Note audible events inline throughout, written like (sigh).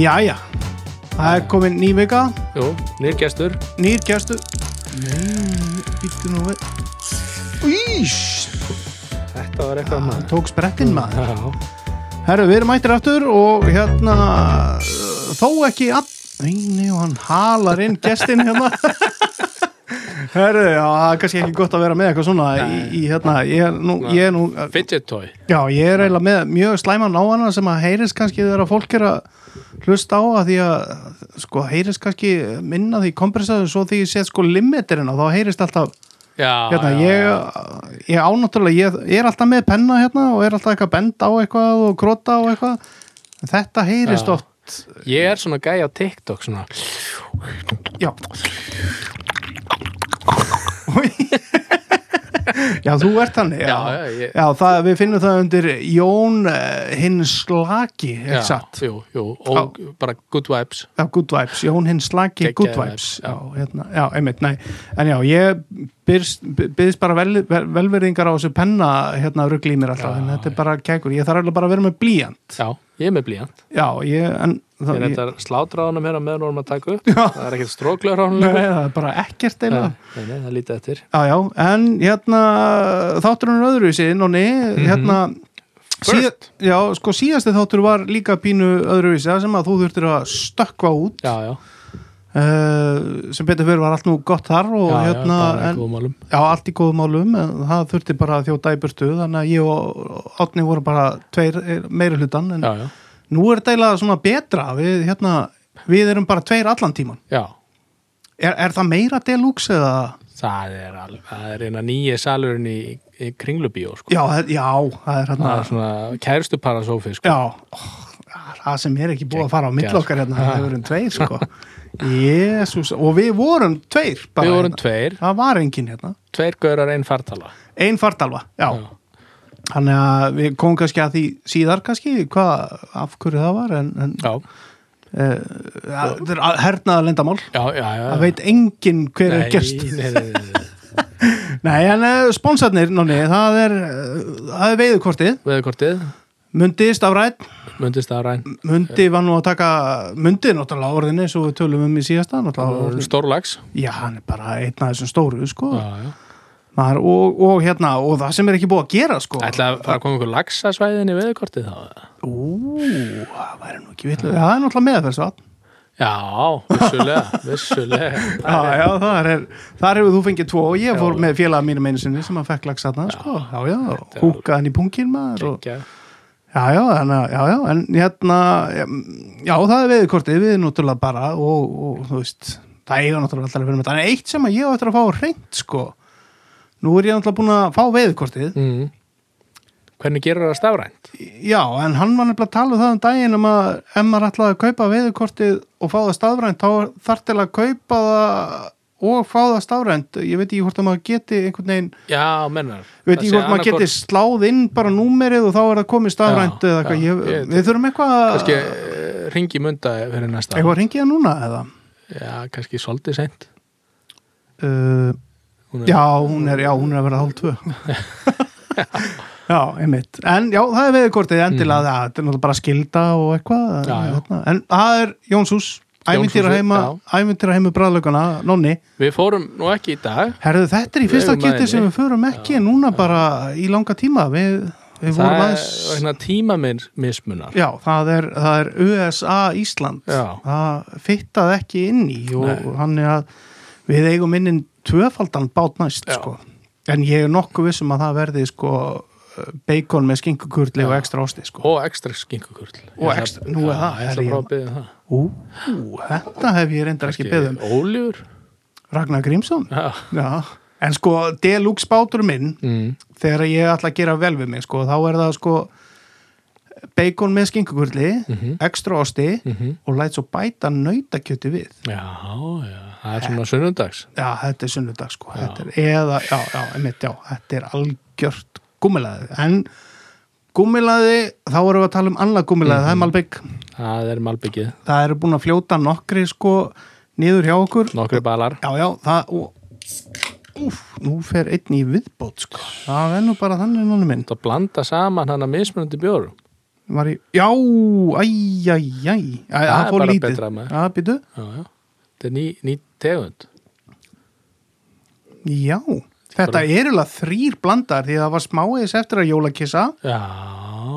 Jæja. Það er komin ný vika. Jú, nýr gestur. Nýr gæstu Nei, býttu nú við. Ís! Þetta var eitthvað Það maður. tók sprettinn maður. Já, Herru, við erum mættir aftur og hérna uh, þó ekki all... Nei, nei, og hann halar inn gestin hérna. (laughs) Herru, já, það er kannski ekki gott að vera með eitthvað svona í, í hérna, ég er nú, ég er nú fidget toy. Já, ég er eiginlega með mjög slæman á hana sem að heyrist kannski þegar að fólk er að hlusta á að því að sko heyrist kannski minna því kompressaður svo því ég set sko limiterinn og þá heyrist alltaf Já, hérna, já, ég, ég ánáttúrulega ég, ég er alltaf með penna hérna og er alltaf eitthvað að benda á eitthvað og krota á eitthvað. En þetta heyrist oft Ég er svona gæja á TikTok svona. Já (laughs) (laughs) já, þú ert þannig já, Já, ég- já það, við finnum það undir Jón uh, hinn slaki Já, satt. jú, jú, og bara good vibes. Já, good vibes, Jón hinn slaki Geggjaðir good vibes, vibes. já. já, hérna, já, einmitt, nei. En já, ég byrst, byrst bara vel, vel, velverðingar á þessu penna hérna ruggli í mér alltaf, Já, en þetta er bara kækur ég þarf alveg bara að vera með blíjant Já, ég er með blíjant. Já, ég, en Ég það, ég, þetta slátraðanum hérna meðan vorum að taka upp. Já. Það er ekkert stróklur á hann nei, það er bara ekkert Nei, eiginlega nei, það lítið eftir. Já, já, en hérna þátturinn er öðruvísi, nonni. Hérna síða, First. já, sko síðasti þáttur var líka pínu öðruvísi, það sem að þú þurftir að stökkva út. Já, já, uh, sem betur fyrir var allt nú gott þar og já, já hérna bara en, Já, allt í góðum málum, en það þurfti bara að þjóta í burtu, þannig að ég og Átni voru bara tveir eh, meiri hlutan, en Já, já, nú er þetta eiginlega svona betra, við, hérna, við erum bara tveir allan tíman. já Er, er það meira deluxe eða? Það er, alveg, það er eina nýja salurinn í, í kringlubíó sko. Já, það- já, það er hérna, Það er svona kærustu parasófi sko. já, ó, það sem er ekki búið að fara á milli okkar hérna, Já. það vorum tveir, sko. (laughs) Jésús, og við vorum tveir bara. Við vorum hérna. tveir, Það var enginn hérna. tveir gaurar einn fartala Ein fartalva, já. Þannig að við komum kannski að því síðar kannski, hvað, af hverju það var, en, en Já, ja, þetta er hernaða lendamál já, já, já. það veit enginn hver er gerst nei, nei, nei, nei. (laughs) nei en uh, sponsarnir nonni, það er, uh, það er veiðukortið Veðurkortið, Mundi stafrætt myndist að ræn Mundi var nú að taka Mundi er náttúrulega orðinni svo við tölum um í síðasta Stórlags já hann er bara einn af þessum stóru sko. Já, já. Maður, og, og hérna og það sem er ekki búið að gera sko. Ætla að koma ykkur laxasvæðin í veðurkortið þá Ú, það væri nú ekki vitlu það er náttúrulega meðferðsvatn. Já, vissulega, (laughs) vissulega. Já, já, þar, er, þar hefur þú fengið tvo. Og ég fór með félaga mínu meinu sinni sem að fekk lagsa þarna, sko, já, já, húkaði hann í pungin maður og. Já, já, en, já, já, en hérna, já, það er veðurkortið, við náttúrulega bara og, og þú veist, það eiga náttúrulega alltaf að vera með þetta, en eitt sem að ég eftir að fá reynd, sko, nú er ég náttúrulega búin að fá veðurkortið, mm. Hvernig gerur það stafrænt? já, en hann var nefnilega að tala um það um daginn um að ef maður ætlaði að kaupa veðurkortið og fá það staðrænt, þá þarf til að kaupa það og fá það stafrænt. Ég veit ekki hvort að maður geti einhvern veginn Já, mennar. Ég veit ekki hvort maður geti sláð inn bara númerið og þá er það komið ég- við þurfum eitthvað að Kannski uh, ringi munda fyrir næsta. Eitthvað að ringja núna eða? Já, kannski svolítið seint. Uh, Hún er- já, hún er, já, hún er að vera hálf tvö. (laughs) Já, einmitt. En já, það er veðurkortið endilega. Það, þetta er náttúrulega bara skilda og eitthvað. Já, þarna. en það er Jónshús ævintýra heima, já. heima bræðlaugana, nonni Við fórum nú ekki í dag herðu, þetta er í fyrsta aðeins. sem við förum ekki núna bara í langa tíma við, við Það er aðeins vegna tímamins mismunar Já, það er, það er USA Ísland Já. það fittaði ekki inn í og hann er að við eigum inn tvöfaldan bát næst Já. sko. en ég er nokkuð vissum að það verði sko bacon með skinkukurli og Já. ekstra osti sko. og ekstra skinkukurl Og extra- nú er það, Ég ætla herri, að ég- prófa að byggja það Ú, þetta hef ég reyndar ekki beðum Óljur Ragnar Grímsson. Já. Já. en sko deluxe bátur minn mm. þegar ég ætla að gera vel við mig sko, þá er það sko bacon með skinkukurli Mhm. ekstra osti Mm og læt svo bæta nautakjöti við. Já, já, það er svona sunnundags Já, þetta er sunnudag sko. Já. þetta er, eða, já, já, einmitt, já, þetta er algjört gúmilaði en gúmilaði, þá erum við að tala um annað gúmilaði, það er Malbygg Það er malbyggið, það eru búin að fljóta nokkri sko niður hjá okkur. Nokkri balar. Já, já, það og, úf, nú fer einn í viðbót sko. Það er nú bara þannig núna minn. Það blanda saman hann að mismunandi bjórum. Var í, já, æj, æj, æj. Það fór lítið. já, býtu. Þetta er ný, ný tegund. já þetta er eiginlega þrýr blandar því að það var smáiðis eftir að jólakissa Já.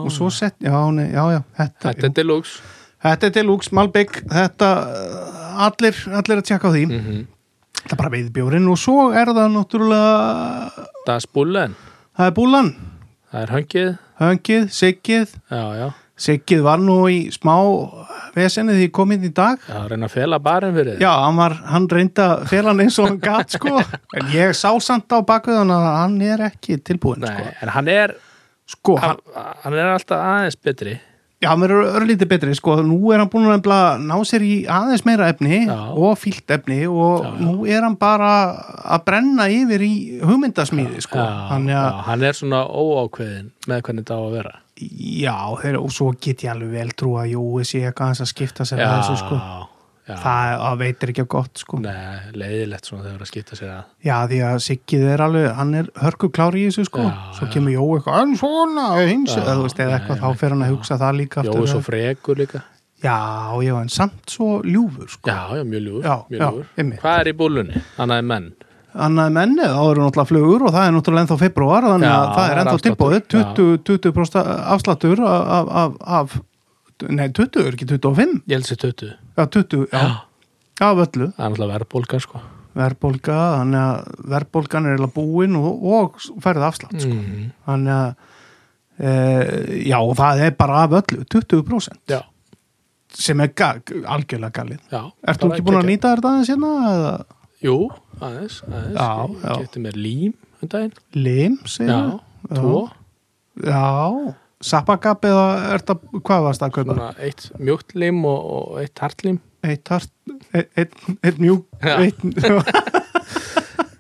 og svo sett, já, nei, já, já þetta, Þetta er deluxe. þetta er deluxe, Malbygg þetta, uh, allir, allir að tjekka á því Mm þetta er bara veiðbjórin og svo er það náttúrulega Það er spúlen. það er búlan, Það er höngið. höngið, siggið Já, já. Siggið var nú í smá vesenið því ég kom inn í dag Já, reyna að fela barinn fyrir þig. Já, hann, var, hann reynda fél hann eins og hann gat sko (laughs) en ég sá samt á bakvið hann að hann er ekki tilbúin Nei, en hann er, sko, sko hann, hann, er alltaf aðeins betri. já, hann verður örlítið betri sko, nú er hann búin að ná sér í aðeins meira efni Já. og fílt efni og Já, já. nú er hann bara að brenna yfir í hugmyndasmíði sko, að hann er svona óákveðin með hvernig þetta á að vera. Já, þeir, og svo get ég alveg vel trú að Jói sé eitthvað að skipta sér að þessu sko, já. það það veitir ekki á gott sko Nei, leiðilegt svona þegar að skipta sér að. Já, því að Siggið er alveg, hann er hörku klári í þessu sko, Já, svo já. kemur Jó eitthvað, en svona, hins, Já, eða þú veist, eða eitthvað, þá fer hann að já. hugsa það líka Jói svo frekur líka. Já, já, en samt svo ljúfur sko. Já, já, mjög ljúfur. Já, mjög já, ljúfur. Hvað er í búlunni? Annað en menn. Annað menni, þá eru náttúrulega flugur og það er náttúrulega ennþá februar, þannig Já, að það er það er ennþá tilbúið, 20, 20% afsláttur af, af, af, nei, 20 er ekki 25, Ég held sér 20. já, 20, já, af öllu, Það er náttúrulega verðbólga, sko. verðbólga, þannig að verðbólgan er eiginlega búin og, og færið afslátt, sko. Mm. þannig að e, já, það er bara af öllu 20% Já, sem er ga algjörlega galið já. Ertu ekki búin að nýta þetta aðeins hérna? eða Jú, aðeins, aðeins. Já, Ég já. Getið mér lím um daginn. Lim, segir Já, tvo. Já, sappagap eða er þetta, hvað varst það að kaupa? Svona eitt mjúkt lím og, og eitt hartlím. Eitt hart, eitt, eitt, eitt mjúk Já. eitt, (laughs)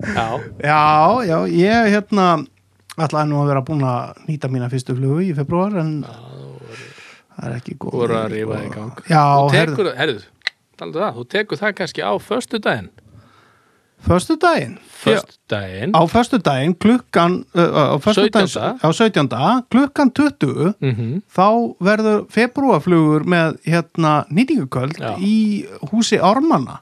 Já, Já, já, ég hérna ætlaði nú að vera búin að nýta mína fyrstu flugu í februar en það er ekki góð þú voru að rífa í gang. Já, Þú herðu, tekur, herðu, talaðu það, þú tekur það kannski á föstu daginn. Förstu daginn Föstu daginn. á förstu daginn klukkan uh, á föstudaginn- 17.. á 17. klukkan 20 Mm þá verður februarflugur með hérna nýtinguköld Já. í húsi Ármanna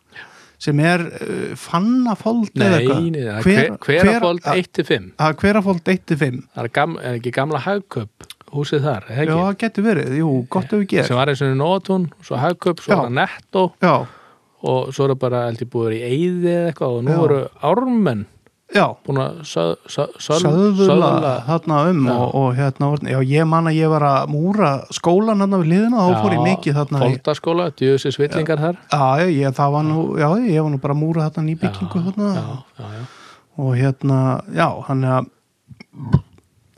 sem er uh, fannafold eða Nei, eitthvað. er Hver- hver, hverafold hver- 1-5. Það er hverafold 1-5 Það er, gam, er ekki gamla hagköp húsið þar, eða Já, ekki? það getur verið, jú, gott ef við gerum Sem var eins og nótun, svo hagköp, svo Já. var netto Já, og svo eru bara, held ég, búið í eyði eða eitthvað og nú eru ármenn já. búin að Söðula þarna um Já. og, og hérna, já, ég man að ég var að múra skólan hérna við liðina og þá fór ég mikið þarna Foldaskóla, djöðsins villingar þar. Já, ég, það var nú, já, ég var nú bara að múra þarna nýbyggingu þarna. já, og hérna, já, hann að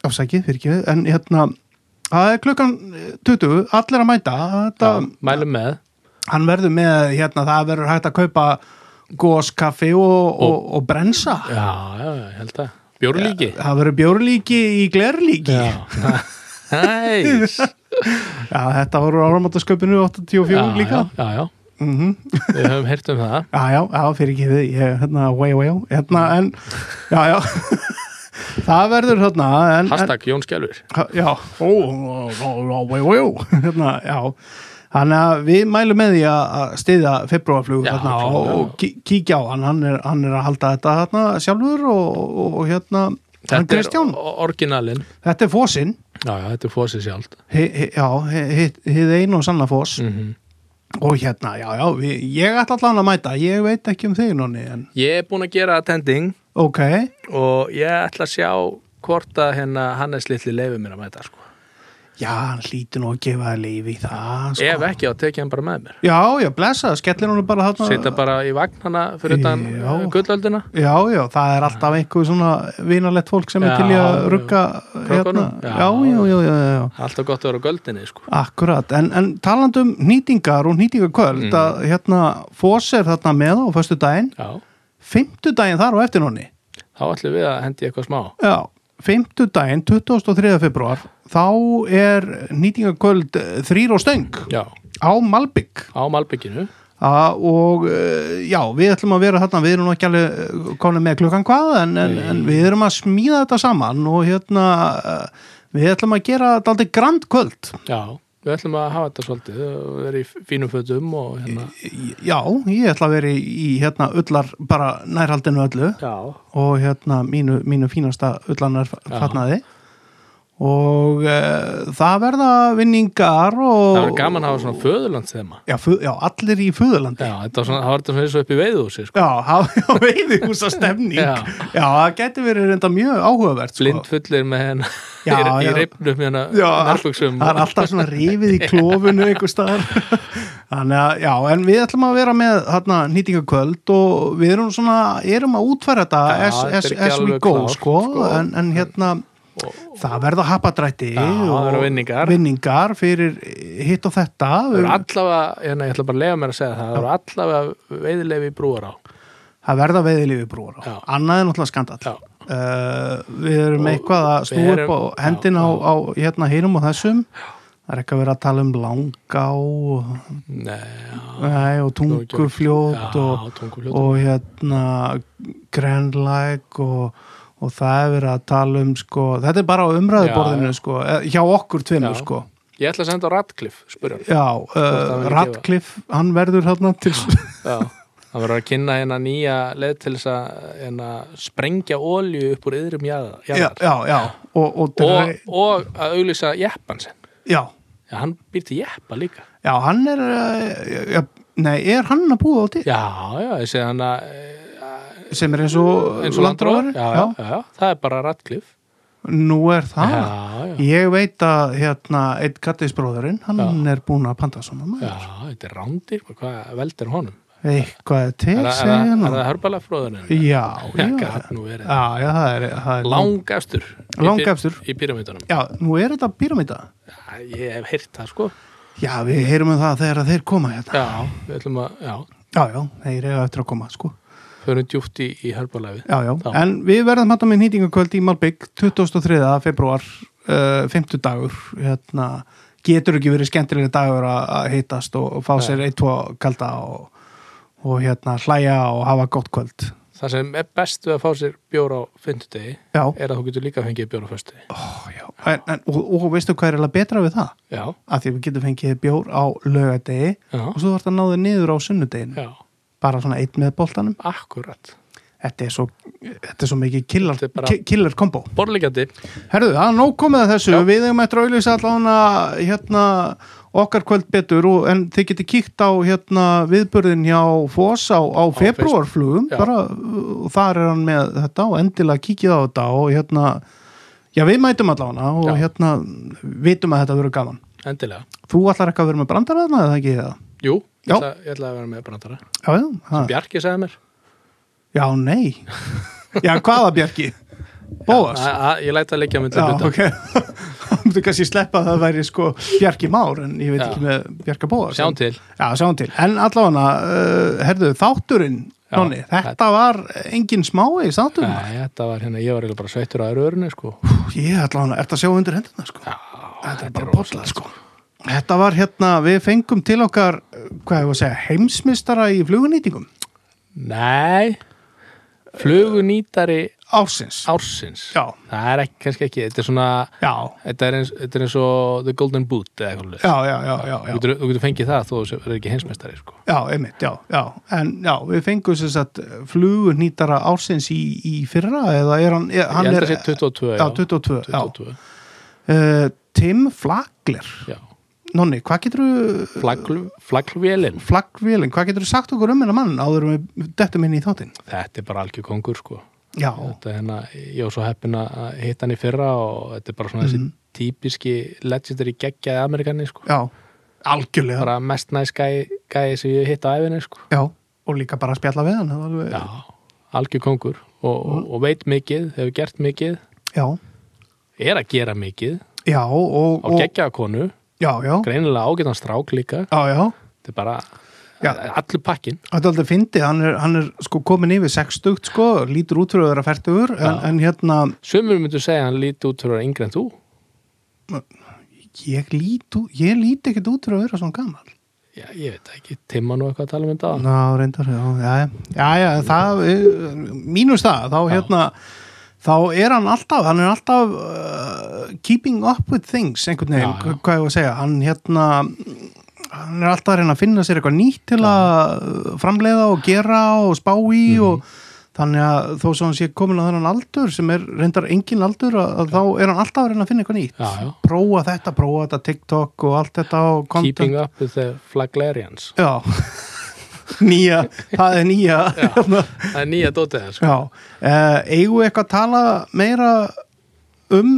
afsækið, fyrir ekki en hérna, það er klukkan 20, allir að mæta. Þetta, mælum með hann verður með, hérna, það verður hægt að kaupa góskaffi og, og, og brensa. Já, já, já, ég held að Bjórlíki. Það verður bjórlíki í glerlíki. Já, (laughs) Næs Já, þetta voru áramáttasköpinu 84 líka. Já, já, já, mm við höfum heyrt um það. Já, já, já, fyrir ekki þið ég, hérna, way, way, hérna, en já, já. (laughs) Það verður hérna en, Hashtag Jón Skjálfur Já, ó, ó, ó, way, way, ó hérna, já Þannig að við mælum með því að styðja februarflug klárlega. og, og kí- kíkja á hann, hann er, hann er að halda þetta þarna sjálfur og, og, og hérna hann Þetta Kristján, er orginalinn þetta er fósinn Já, já, þetta er fósið sjálft. He, he, já, hið einu og sanna fós mm og hérna, já, já, við, ég ætla allan að mæta. Ég veit ekki um þig nonni en Ég er búin að gera attending. Ok, og ég ætla að sjá hvort að hérna Hannes litli leifi mér að mæta sko. Já, hann hlýtur nú að gefa það líf í það sko. Ef ekki, þá tekja hann bara með mér. Já, já, blessa, skellir hún bara þarna. Sita bara í vagn hana fyrir utan uh, gullöldina. Já, já, það er alltaf einhver svona vinalett fólk sem er Já, til í að rugga hérna, já, Já. já, já, já. Alltaf gott að vera á göldinni sko. Akkurat, en, en talandum nýtingar og nýtingarkvöld Mm. að hérna fós er þarna með á föstu daginn, fymtu daginn þar á eftir nonni. Þá ætlum við að hendi eitthvað smá. Já, 50 daginn, 23. februar þá er nýtingarkvöld þrýr og stöng Já, á Malbygg á Malbygginu A, og eh, já, við ætlum að vera þarna, við erum ekki alveg komin með klukkan hvað en, en, en við erum að smíða þetta saman og hérna eh, við ætlum að gera þetta aldrei grand kvöld. Já, við ætlum að hafa þetta svolítið og vera í fínum fötum og hérna Já, ég ætla að vera í, hérna ullar bara nærhaldinu öllu. Já, og hérna mínu, mínu fínasta ullanar fatnaði og e, það verða vinningar og það verður gaman að hafa svona föðurlandsþema já, já, allir í föðurlandi Já, þetta var svona, það var þetta svona eins og upp í veiðhúsi sko. Já, hafa (laughs) veiði húsa stemning já. Já. það getur verið reynda mjög áhugavert sko. blind fullir með henn Já, í, í já. reipnum hérna Já, það er alltaf svona rifið í (laughs) klófinu einhver staðar (laughs) þannig að, já, en við ætlum að vera með hérna nýtingakvöld og við erum svona, erum að útfæra þetta Já, as, as, as we go, klárt, sko, sko. En, en hérna það verða hapadrætti Já, og vinningar. vinningar fyrir hitt og þetta. Það verður allavega, hérna, ég ætla bara að lega mér að segja það það verður allavega veiðilefi brúar á það verða veiðilífi brúar á Já. annað er náttúrulega skandall. Já. uh, við erum Og eitthvað að snúa upp á hendin á, já, á hérna hinum og þessum. Það er ekki að vera að tala um langa og, Nei, já, og tungufljót já, og, tungufljót. og hérna grænlæk og, og það er verið að tala um sko, þetta er bara á umræðuborðinu Já, sko, hjá okkur Já. sko. Ég ætla að senda Radcliffe, spyrja hann. já, uh, Radcliffe hann verður hérna til Já, það (laughs) verður að kynna hérna nýja leið til þess að hérna, sprengja ólju upp úr yðrum já, jarðar. Já, já og, og, og, og að auglýsa jeppan sinn. Já, Já, hann býr til jeppa líka. Já, hann er uh, já, nei, er hann að búa á til Já, já, ég segi hann að sem er eins og, og landróður það er bara Radcliffe. Nú er það. Já, já, ég veit að hérna, einn kattisbróðurinn, hann Já. er búin að panta svona maður já, þetta er rándir hvað veldur honum? eitthvað er til Er, það- er, er hörbalafróðurinn? (laughs) já, Já, er, er Langafstur í Í pyramítunum já, nú er þetta píramíta Ég hef heyrt það sko. Já, við heyrum um það þegar þeir koma hérna. Já, við ætlum að, já, já, já, þeir eru eftir að koma, sko förum djúpt í, í hörbalafið já, já, Já. en við verðum hættum með nýtingakvöld í Malbygg 23. februar uh, 50 dagur hérna, getur ekki verið skemmtilega dagur að að hittast og, og fá Nei. sér eitt, tvo kalda og, og hérna hlæja og hafa gott kvöld Það sem er best við að fá sér bjór á fimmtudegi já, er að þú getur líka fengið bjór á föstudegi Ó, já. En, en, og, og veistu hvað er eiginlega betra við það? Já, Að því við getum fengið bjór á lögadegi og svo þarf það náðið niður á sunnudegin já, bara svona eitt með boltanum. Akkurat. Þetta er svo, þetta er svo mikið killer, er killer combo. Borlíkjandi, Herðu, það er nóg komið að þessu. Já. við eigum eftir að auðvisa allavega hérna okkar kvöld betur og, en þið getið kíkt á hérna viðbörðin hjá Foss á, á februarflugum bara, og þar er hann með þetta og endilega kíkið á þetta og hérna já við mætum allavega og Já. hérna vitum að þetta verður gaman. Endilega. Þú ætlar ekki að vera með brandaraðna eða ekki það? Jú, ég Já. ætla, ég ætla að vera með brandara Já, já, ha. Bjarki sagði mér já, nei já, hvaða Bjarki? Bóas? A, a, Ég læt að leggja myndi Já, ok (laughs) myndi kannski sleppa að það væri sko Bjarki Már en ég veit Já. ekki með Bjarka Bóas Sjáum til Já, sjáum til, en allavega uh, herðu, þátturinn, Já, Nonni þetta var engin smái í þátturinn Nei, þetta var hérna, ég var eiginlega bara sveittur á öru örunni sko. Ég allavega, ert að sjá undir hendina sko Já, Þetta er bara rosalegt, bolla sko Þetta var hérna, við fengum til okkar hvað var að segja, heimsmystara í flugunýtingum. Nei Flugunýtari Ársins. ársins. Já, Það er ekki, kannski ekki, þetta er svona já, Þetta er eins, þetta er eins og The Golden Boot eða eitthvað svoleiðis. já, já, já, já, Þú já. getur, þú getur fengið það þó þú verður ekki heimsmeistari sko. Já, einmitt, já, já, en já, við fengum sem sagt flugunýtara ársins í, í fyrra eða er hann, er, hann Ég held er, að sé 22 já, 22, já, 22 Uh, Tim Flagler já. Nonni, hvað getur þú Flagl, Flaglvélin Flagvélin, hvað getur þú sagt okkur um hennar mann áður við dettum inn í þáttinn? Þetta er bara algjör kongur sko. Já, Þetta er hérna, ég var svo heppin að hitta hann í fyrra og þetta er bara svona Mhm. þessi típiski legendary geggjaði amerikani sko. já, algjörlega bara mest næst gæi, gæi sem ég hitt á æfinni sko. Já, og líka bara að spjalla við hann alveg- Já, algjör kongur og, og, og veit mikið, hefur gert mikið já, er að gera mikið já og, á og geggjaða konu, já, já, greinilega ágætan strák líka. Já, já. Þetta er bara allur pakkin Þetta er aldrei fyndið, hann er, hann er sko komin yfir 60 sko, lítur út fyrir að vera færtugur en, en hérna, Sumur myndu segja hann líti út fyrir að vera yngri en þú. Ég lít ú- ég lít ekkert út fyrir að vera svona gammal Já, ég veit ekki, Timma nú eitthvað að tala um þetta Ná, reyndar, já, já, já, já það, eh, mínus það, þá hérna þá er hann alltaf hann er alltaf uh, keeping up with things einhvern veginn, Já, já. hvað ég var að segja. Hann hérna hann er alltaf að reyna að finna sér eitthvað nýtt til að framleiða og gera og spá í Mhm. og þannig að þó svo hann sé komin á þennan aldur sem er reyndar engin aldur að, að þá er hann alltaf að reyna að finna eitthvað nýtt. Já, prófa þetta, prófa þetta TikTok og allt þetta og Keeping up with the flaglarians. Já Nýja, það er nýja hérna. Það er nýja dótið það sko. Já, uh, eigum við eitthvað að tala meira um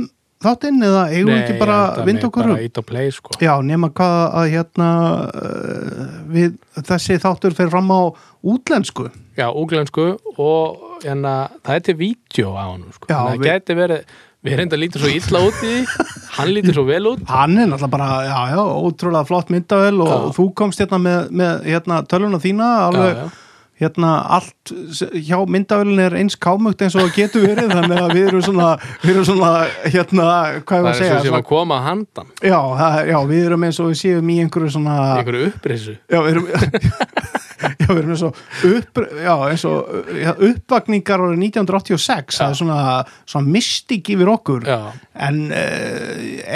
þáttinn eða eigum við ekki bara vind okkur play sko. Já, nema hvað að hérna uh, við, þessi þáttur fer fram á útlensku Já, úglensku og hérna, það er til vídeo á honum sko. Já, Þannig að við- geti verið Við reynda lítur svo illa út í því Hann lítur svo vel út Hann er náttúrulega bara, já, já, ótrúlega flott myndavel og Já. þú komst hérna með, með hérna, tölvuna þína alveg, Já, já. hérna, allt hjá myndavelin er eins kámugt eins og það getur verið, þannig að við erum svona við erum svona, hérna, hvað var Það að er segja svo sem svona, að koma að handan já, það, já, við erum eins og við séum í einhverju svona einhverju upprisu Já, við erum (laughs) Já, við erum eins og upp, já, eins og já, uppvakningar árið 1986 það er svona, svona mystik yfir okkur. En uh,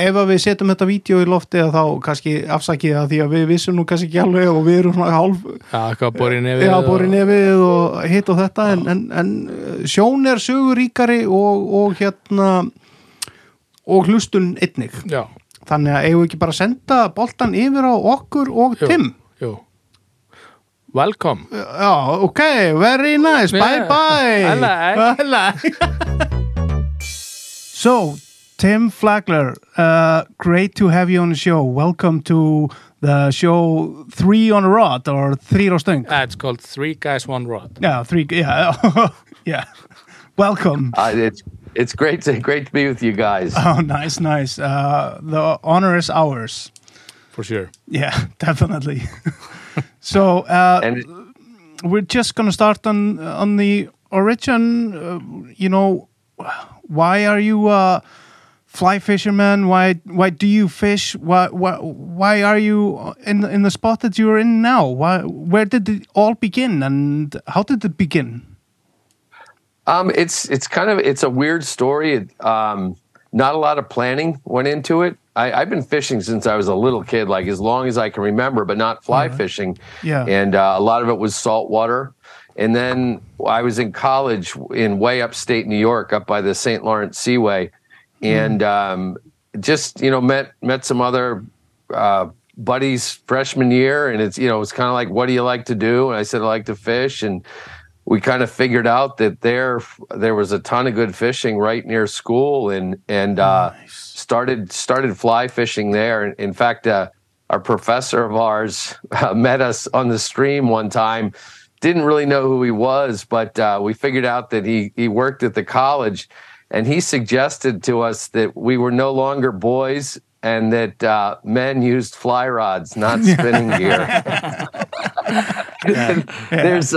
ef við setjum þetta vídeo í lofti þá kannski afsakið það því að við vissum nú kannski ekki alveg og við erum svona hálf já eitthvað borið nefið já, og- nefið og hitt og þetta en, en, en eh, sjón er söguríkari og, og hérna og hlustun einnig. Já, þannig að eigum við ekki bara að senda boltan yfir á okkur og Tim Welcome Oh, ok, very nice, bye Yeah. bye I like. (laughs) I like. So, Tim Flagler, uh, great to have you on the show. Welcome to the show Three on a Rod or Three on Stöng. Ah, It's called Three Guys One Rod Yeah, three, yeah, (laughs) yeah. Welcome. Uh, it's it's great to great to be with you guys. Oh, nice, nice. Uh, the honor is ours. For sure Yeah, (laughs) definitely. (laughs) so, uh, we're just going to start on on the origin. Uh, you know, why are you a fly fisherman? Why why do you fish? Why why why are you in the, in the spot that you're in now? Why where did it all begin and how did it begin? um, it's it's kind of it's a weird story. Um, not a lot of planning went into it. I, I've been fishing since I was a little kid, like as long as I can remember, but not fly fishing. Yeah. And uh, a lot of it was saltwater. And then I was in college in way upstate New York, up by the St. Lawrence Seaway, and um, just you know met met some other uh, buddies freshman year, and it's you know it's kind of like, what do you like to do? And I said I like to fish, and we kind of figured out that there there was a ton of good fishing right near school, and and uh, started started fly fishing there. In- In fact, uh, our professor of ours uh, met us on the stream one time. Didn't really know who he was, but uh, we figured out that he he worked at the college, and he suggested to us that we were no longer boys and that uh, men used fly rods, not spinning gear. (laughs) (laughs) There's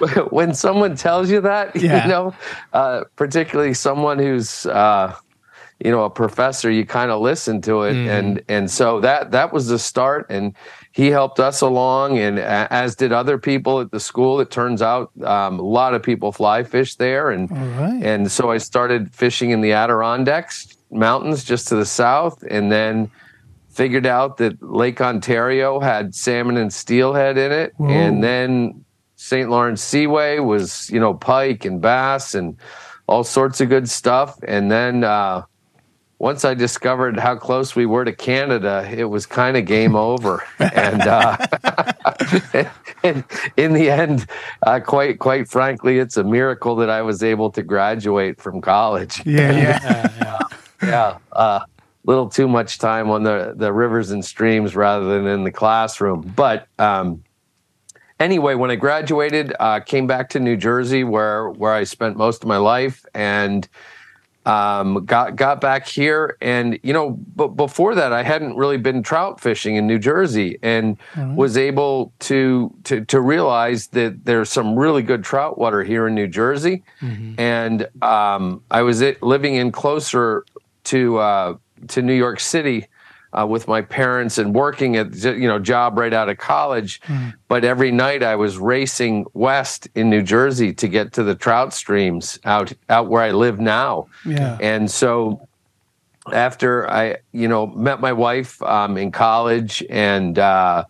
(laughs) when someone tells you that, Yeah. you know, uh, particularly someone who's uh, you know a professor, you kind of listen to it, and and so that that was the start, and he helped us along, and as did other people at the school. It turns out um, a lot of people fly fish there, and right. and so I started fishing in the Adirondacks mountains just to the south, and then figured out that Lake Ontario had salmon and steelhead in it, Whoa. and then St. Lawrence Seaway was you know pike and bass and all sorts of good stuff, and then. Uh, once I discovered how close we were to Canada, it was kind of game (laughs) over. and, uh, (laughs) and in the end, uh, quite quite frankly, it's a miracle that I was able to graduate from college. Yeah, yeah. (laughs) Yeah, yeah. yeah, a little too much time on the the rivers and streams rather than in the classroom. But um, anyway, when I graduated, uh, came back to New Jersey, where where I spent most of my life, and um, got got back here. And you know, but before that, I hadn't really been trout fishing in New Jersey, and was able to to to realize that there's some really good trout water here in New Jersey. And um, I was living in closer to uh, to New York City uh, with my parents and working at you know job right out of college. But every night I was racing west in New Jersey to get to the trout streams out out where I live now. Yeah. And so after I, you know, met my wife um, in college and uh,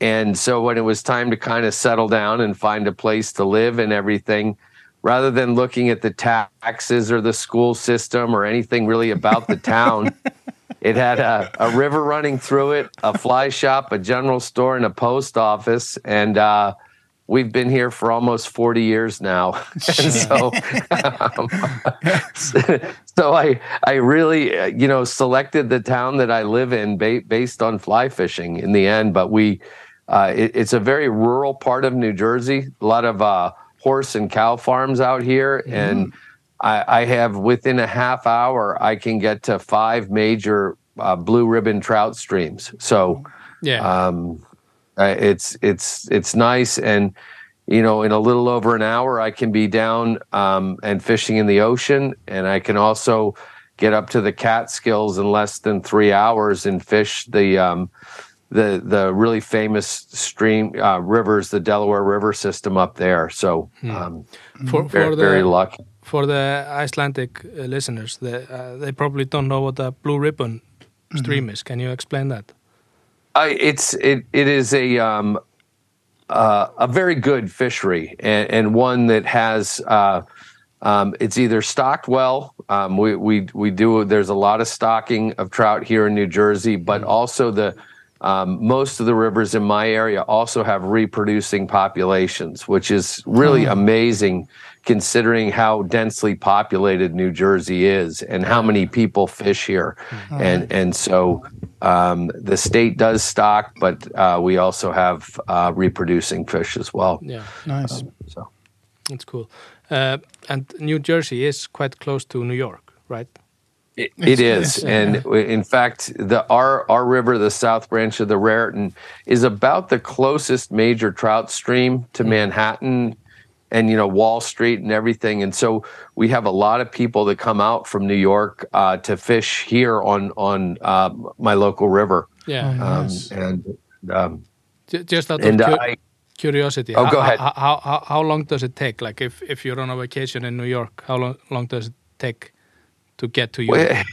and so when it was time to kind of settle down and find a place to live and everything, rather than looking at the taxes or the school system or anything really about the town, (laughs) it had a, a river running through it, a fly shop, a general store, and a post office. And uh, we've been here for almost 40 years now. (laughs) and so, um, (laughs) so I, I really, uh, you know, selected the town that I live in ba- based on fly fishing in the end. But we, uh, it, it's a very rural part of New Jersey, a lot of uh, horse and cow farms out here. And I, I have within a half hour, I can get to five major uh, blue ribbon trout streams. So, Yeah. um, it's it's it's nice. And you know in a little over an hour i can be down um, and fishing in the ocean. And i can also get up to the catskills in less than three hours and fish the um, the the really famous stream uh, rivers the delaware river system up there. So um, for very, for very the lucky for the Icelandic uh, listeners, they, uh, they probably don't know what a blue ribbon stream is. Can you explain that? I, it's it it is a um, uh, a very good fishery and, and one that has uh, um, it's either stocked well. Um, we we we do. There's a lot of stocking of trout here in New Jersey, but also the um, most of the rivers in my area also have reproducing populations, which is really amazing considering how densely populated New Jersey is and how many people fish here. And and so um, the state does stock, but uh, we also have uh, reproducing fish as well. Yeah, Nice. So that's cool. Uh, and New Jersey is quite close to New York, right? It, It's- it's, and in fact, the our our river, the South Branch of the Raritan, is about the closest major trout stream to Manhattan, and you know Wall Street and everything. And so we have a lot of people that come out from New York uh, to fish here on on uh, my local river, Yeah. Oh, um, Nice. and um, Just out of cu- I. curiosity, Oh, how, go ahead. How, how, how, how long does it take? Like if, if you're on a vacation in New York, how long, long does it take to get to Europe? Well,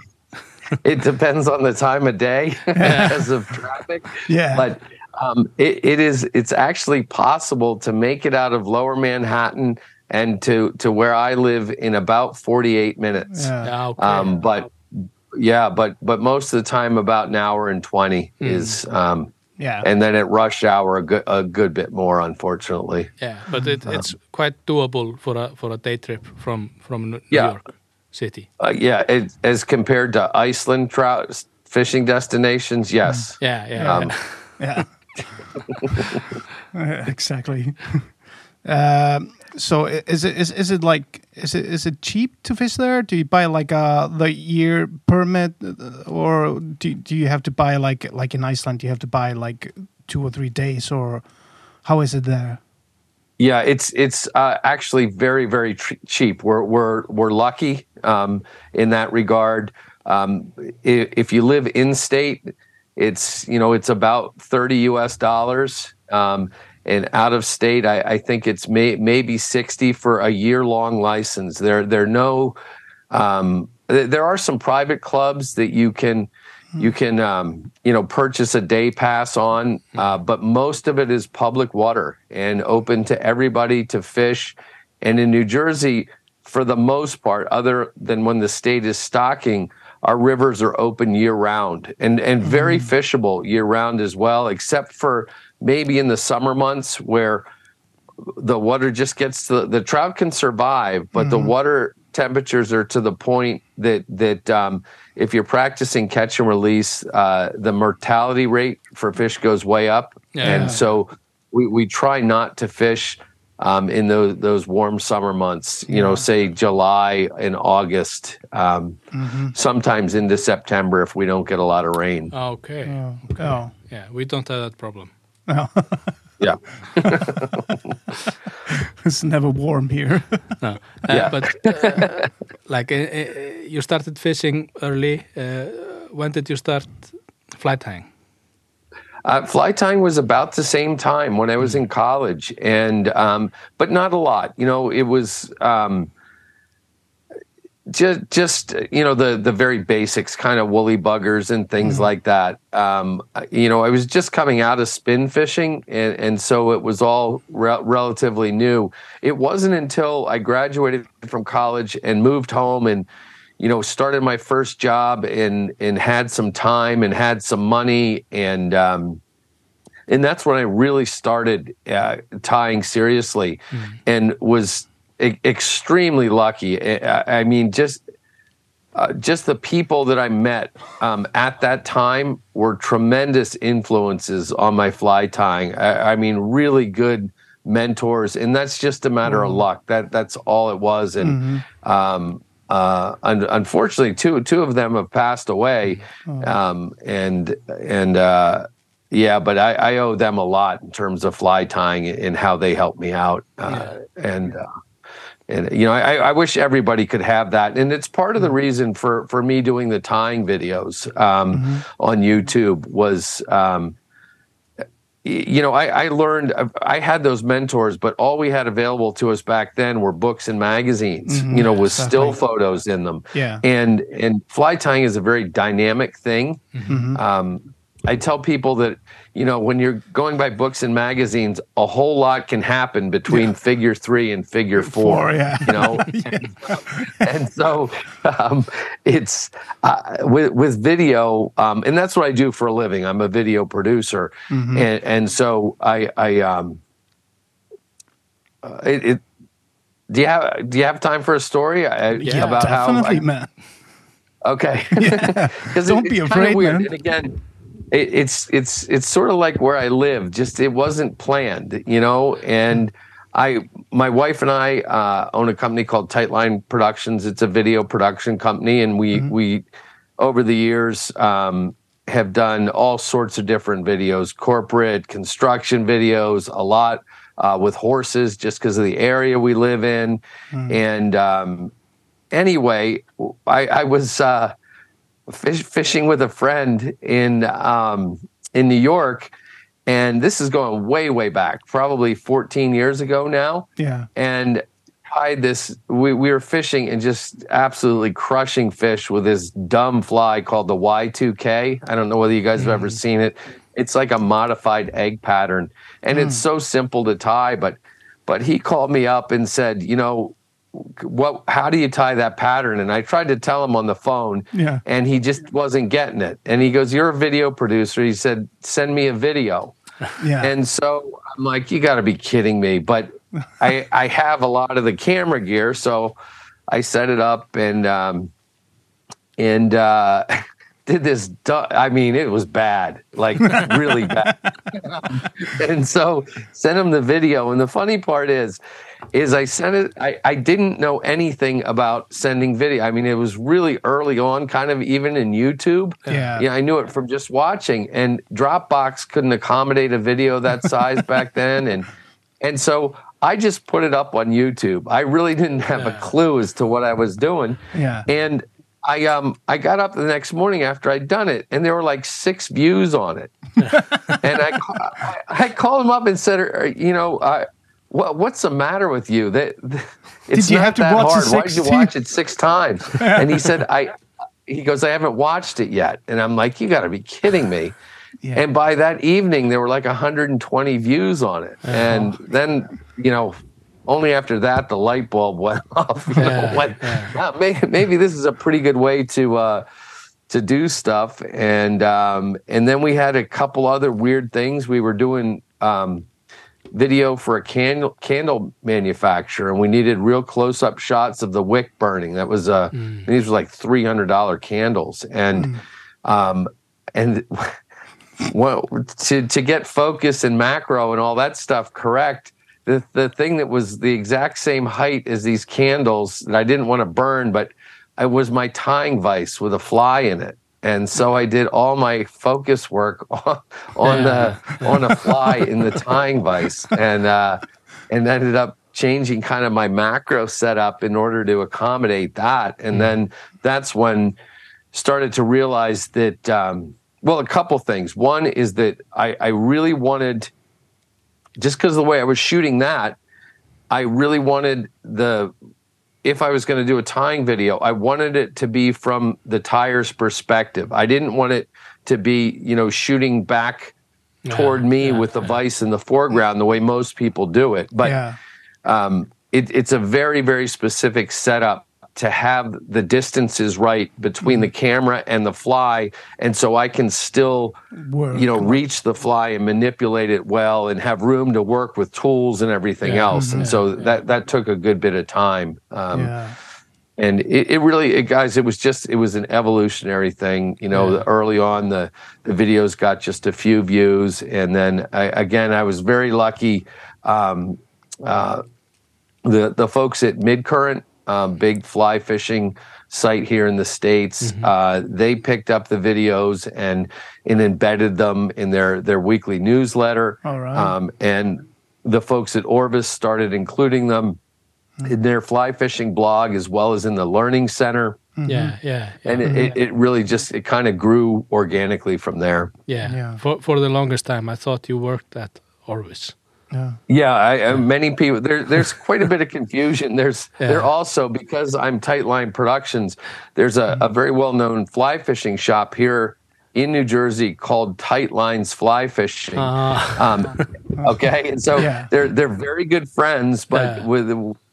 (laughs) it depends on the time of day (laughs) because of traffic. Yeah. But um, it, it is it's actually possible to make it out of lower Manhattan and to to where I live in about 48 minutes. Yeah. yeah, okay. Um, but yeah, but but most of the time about an hour and 20 is um, Yeah. and then at rush hour a good a good bit more unfortunately. yeah, but it, it's quite doable for a for a day trip from from New Yeah. York City. Uh, yeah, it, as compared to Iceland trout fishing destinations, yes. Yeah, yeah. Um, Yeah. (laughs) Uh, (laughs) exactly. um, (laughs) so is it is, is it like is it is it cheap to fish there? Do you buy like a the year permit, uh, or do do you have to buy like like in Iceland? You have to buy like two or three days, or how is it there? Yeah, it's it's uh, actually very very cheap. We're we're we're lucky um, in that regard. Um, if, if you live in state, it's you know it's about thirty U.S. dollars, um, and out of state, I, I think it's may, maybe sixty for a year long license. There there are no um, there are some private clubs that you can you can um, you know purchase a day pass on uh, but most of it is public water and open to everybody to fish and in new jersey for the most part other than when the state is stocking our rivers are open year round and and very fishable year round as well except for maybe in the summer months where the water just gets to the trout can survive, but the water temperatures are to the point that that um, if you're practicing catch and release, uh, the mortality rate for fish goes way up, Yeah. and so we, we try not to fish um, in those those warm summer months. You know, say July and August, um, sometimes into September if we don't get a lot of rain. Okay. Oh, oh. Yeah, we don't have that problem. oh. (laughs) Yeah. (laughs) it's never warm here. No. Uh, Yeah. But uh, like uh, uh, you started fishing early. Uh, when did you start fly tying? Uh, fly tying was about the same time when I was in college, and um, but not a lot. You know, it was um, just just you know the the very basics, kind of woolly buggers and things like that. Um, you know, I was just coming out of spin fishing, and and so it was all re- relatively new. It wasn't until I graduated from college and moved home and you know started my first job and and had some time and had some money and um, and that's when I really started uh, tying seriously, and was e- extremely lucky. I, I mean, just uh, just the people that I met um, at that time were tremendous influences on my fly tying. I, I mean, really good mentors, and that's just a matter of luck. That that's all it was, and. Um, uh, un- unfortunately, two two of them have passed away, um, and and uh, yeah, but I, I owe them a lot in terms of fly tying and how they helped me out, uh, and uh, and you know I, I wish everybody could have that, and it's part of the reason for for me doing the tying videos um, on YouTube was. Um, you know, I, I learned, I had those mentors, but all we had available to us back then were books and magazines, you know, with still like- photos in them. Yeah. And, and fly tying is a very dynamic thing. Mm-hmm. Um, I tell people that, you know, when you're going by books and magazines, a whole lot can happen between figure three and figure four. Four, yeah. You know, (laughs) (laughs) and so um, it's uh, with with video, um, and that's what I do for a living. I'm a video producer, Mm-hmm. and and so I I um, uh, it, it. Do you have Do you have time for a story I, Yeah, about how? Definitely, I, man. okay, (laughs) Yeah. Don't it- be afraid, man. And again, it, it's it's it's sort of like where I live. Just it wasn't planned, you know. And I, my wife and I uh, own a company called Tightline Productions. It's a video production company, and we Mm-hmm. we over the years um, have done all sorts of different videos, corporate construction videos, a lot uh, with horses, just because of the area we live in, Mm. and. Um, anyway, I, I was uh, fish, fishing with a friend in um, in New York, and this is going way way back, probably 14 years ago now. Yeah. And tied this. We, we were fishing and just absolutely crushing fish with this dumb fly called the Y2K. I don't know whether you guys have ever seen it. It's like a modified egg pattern, and it's so simple to tie. But but he called me up and said, you know, what how do you tie that pattern? And i tried to tell him on the phone Yeah. and he just wasn't getting it. And he goes you're a video producer. He said send me a video. (laughs) Yeah. and so i'm like you got to be kidding me. But i (laughs) i have a lot of the camera gear so i set it up and um and uh (laughs) did this i mean it was bad like really bad. And so sent him the video. And the funny part is is i sent it I, I didn't know anything about sending video i mean it was really early on kind of even in youtube Yeah. yeah i knew it from just watching and dropbox couldn't accommodate a video that size (laughs) back then and and so i just put it up on youtube i really didn't have a clue as to what i was doing Yeah. and I um I got up the next morning after I'd done it, and there were like six views on it. (laughs) and I, I I called him up and said, you know, uh, what what's the matter with you? That it's Did you not have to that watch hard. Why did you watch it six times?" (laughs) and he said, "I." He goes, "I haven't watched it yet," and I'm like, "You got to be kidding me." (laughs) Yeah. And by that evening, there were like 120 views on it, and then you know. Only after that, the light bulb went (laughs) off. You know, Yeah, went, yeah. "Ah, may- maybe this is a pretty good way to uh, to do stuff. And um, and then we had a couple other weird things. We were doing um, video for a candle candle manufacturer, and we needed real close up shots of the wick burning. That was uh, these were like three hundred dollar candles, and um, and. (laughs) well, to to get focus and macro and all that stuff correct, the the thing that was the exact same height as these candles that I didn't want to burn, but it was my tying vise with a fly in it. And so I did all my focus work (laughs) on, on the on a fly in the tying vise, and uh, and ended up changing kind of my macro setup in order to accommodate that. And then that's when started to realize that um, well, a couple things. One is that I, I really wanted, just because of the way I was shooting that, I really wanted the, if I was going to do a tying video, I wanted it to be from the tyer's perspective. I didn't want it to be, you know, shooting back toward Yeah, me yeah, with the vice in the foreground the way most people do it. But yeah. um, it, it's a very very specific setup to have the distances right between the camera and the fly and so i can still Work. you know reach the fly and manipulate it well and have room to work with tools and everything Yeah. else and so that that took a good bit of time um, yeah. and it, it really it, guys it was just it was an evolutionary thing you know Yeah. early on the the videos got just a few views and then I, again i was very lucky um, uh, the the folks at midcurrent um, big fly fishing site here in the states uh, they picked up the videos and and embedded them in their their weekly newsletter All right. um, and the folks at orvis started including them in their fly fishing blog as well as in the learning center Mm-hmm. Yeah, yeah, yeah. and it, it, it really just it kind of grew organically from there yeah. Yeah. For for the longest time, I thought you worked at Orvis. Yeah. yeah I, many people there, there's quite a bit of confusion there's (laughs) Yeah. there also because i'm tightline productions there's a, a very well-known fly fishing shop here in new jersey called Tightlines fly fishing Ah, um, okay and so Yeah. they're they're very good friends but with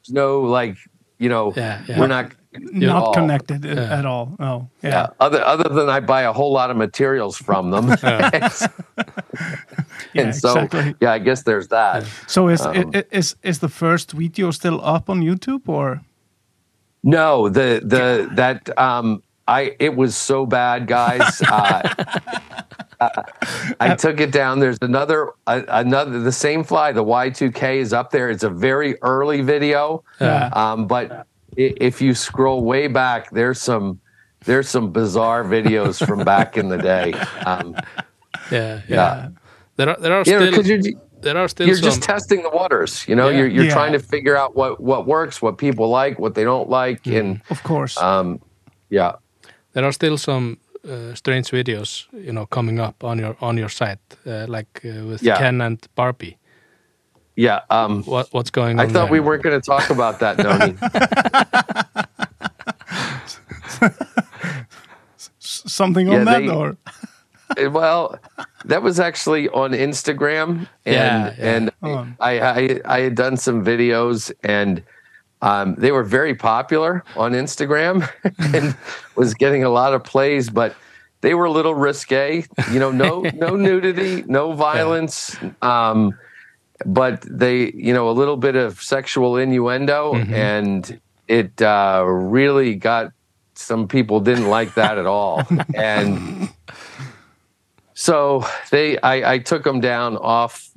no like you know we're not Not all. connected Yeah. at all. No. Yeah. yeah. Other other than I buy a whole lot of materials from them. (laughs) (laughs) (laughs) Yeah, and so exactly. yeah, I guess there's that. So is Um, is is the first video still up on YouTube or? No, the the that um I it was so bad, guys. uh, uh, I took it down. There's another uh, another the same fly. The Y2K is up there. It's a very early video. Yeah. Um, but if you scroll way back, there's some there's some bizarre videos from back in the day. Um, yeah, yeah. yeah. There are there are You know, still 'cause you're- there are still you're some. just testing the waters. You know, Yeah. you're you're Yeah. trying to figure out what what works, what people like, what they don't like, and Of course. um, yeah. there are still some uh, strange videos, you know, coming up on your on your site, uh, like uh, with Yeah. Ken and Barbie. Yeah. Um, What what's going on? I on? thought we weren't going to talk about that, Noni. (laughs) S- Something yeah, on that they- or? Uh, well, that was actually on Instagram, and Yeah, yeah. and Oh. I, I I had done some videos, and um, they were very popular on Instagram, (laughs) and (laughs) was getting a lot of plays, but they were a little risque. You know, no no nudity, no violence. Um, but they, you know, a little bit of sexual innuendo, and it uh, really got some people didn't like that at all, (laughs) and so they, I, I took them down off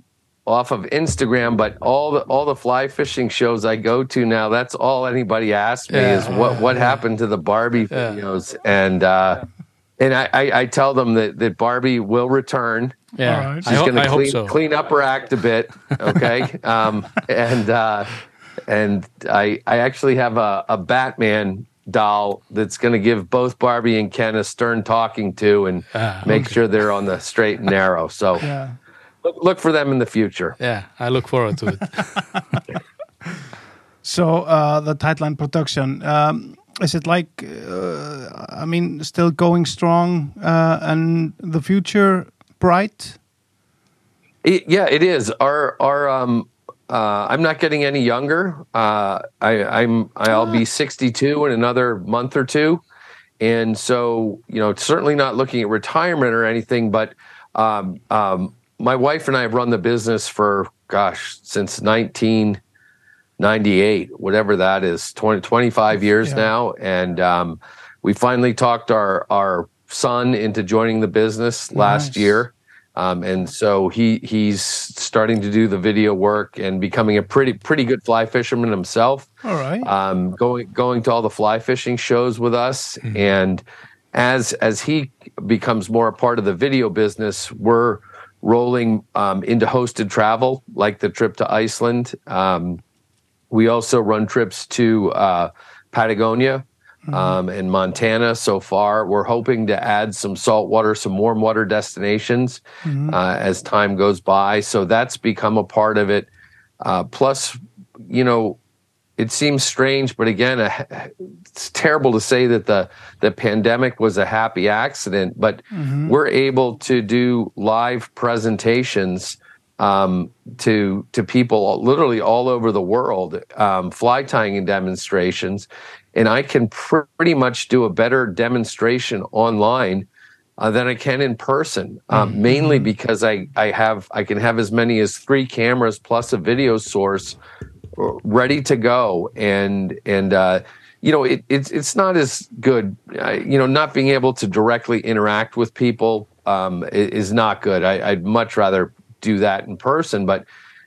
off of Instagram, but all the all the fly fishing shows I go to now, that's all anybody asks me Yeah. is what what happened to the Barbie Yeah. videos, and uh, and I, I, I tell them that that Barbie will return. Yeah, All right. I, She's going to clean, so. clean up her act a bit, okay? (laughs) um, and uh, and I I actually have a, a Batman doll that's going to give both Barbie and Ken a stern talking to and Ah, make okay. sure they're on the straight and narrow. So (laughs) Yeah. look, look for them in the future. Yeah, I look forward to it. (laughs) So uh, the Tightline production um, is it like? Uh, I mean, still going strong uh, and the future bright. It, yeah, it is. Our our um uh I'm not getting any younger. Uh I I'm I'll be 62 in another month or two. And so, you know, certainly not looking at retirement or anything, but um um my wife and I have run the business for gosh, since 1998, whatever that is, 20 25 years Yeah. now and um we finally talked our our son into joining the business last Nice. year. Um, and so he he's starting to do the video work and becoming a pretty pretty good fly fisherman himself. All right. Um, going going to all the fly fishing shows with us, and as as he becomes more a part of the video business, we're rolling um, into hosted travel like the trip to Iceland. Um, we also run trips to uh, Patagonia um, and Montana so far. We're hoping to add some saltwater, some warm water destinations uh, as time goes by. So that's become a part of it. Uh, plus, you know, it seems strange, but again, a, it's terrible to say that the the pandemic was a happy accident. But we're able to do live presentations um, to to people literally all over the world, um, fly tying and demonstrations, and I can pr- pretty much do a better demonstration online uh, than I can in person. Um, Mainly because I I have I can have as many as three cameras plus a video source ready to go. And and uh, you know it, it's it's not as good. Uh, you know not being able to directly interact with people um, is not good. I, i'd much rather do that in person but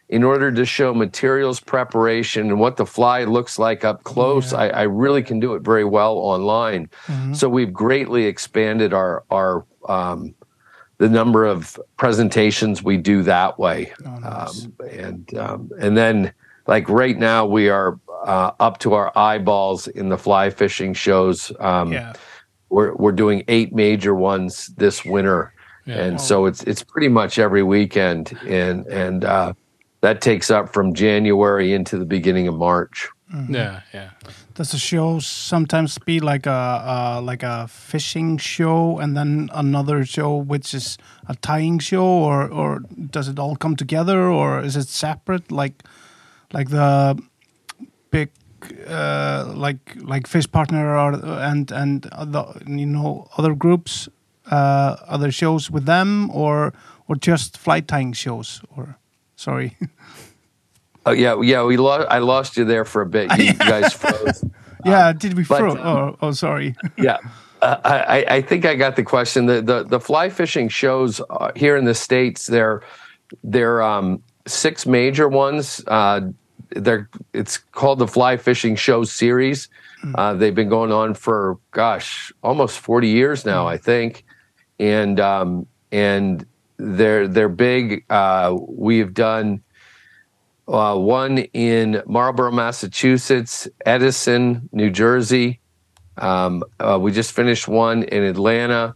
in order to show materials preparation and what the fly looks like up close I, I really can do it very well online. So we've greatly expanded our our um, the number of presentations we do that way. Um, and um, and then like right now we are uh, up to our eyeballs in the fly fishing shows. Um, Yeah. we're, we're doing eight major ones this winter. And so it's it's pretty much every weekend. And and uh, that takes up from january into the beginning of march Yeah, yeah. Does the show sometimes be like a uh, like a fishing show and then another show which is a tying show, or or does it all come together, or is it separate? Like like the big uh, like like fish partner or and and other you know other groups, uh, other shows with them, or or just fly tying shows, or sorry. (laughs) oh yeah yeah we lost i lost you there for a bit you (laughs) guys froze yeah, did we throw? um, oh, oh, sorry. (laughs) yeah. Uh, I, I think I got the question. The the, the fly fishing shows uh, here in the states, they're they're um, six major ones. Uh, they're it's called the Fly Fishing Show Series. Uh, they've been going on for gosh, almost forty years now, I think, and um, and they're they're big. Uh, we've done uh, one in Marlborough, Massachusetts, Edison, New Jersey. Um, uh, we just finished one in Atlanta,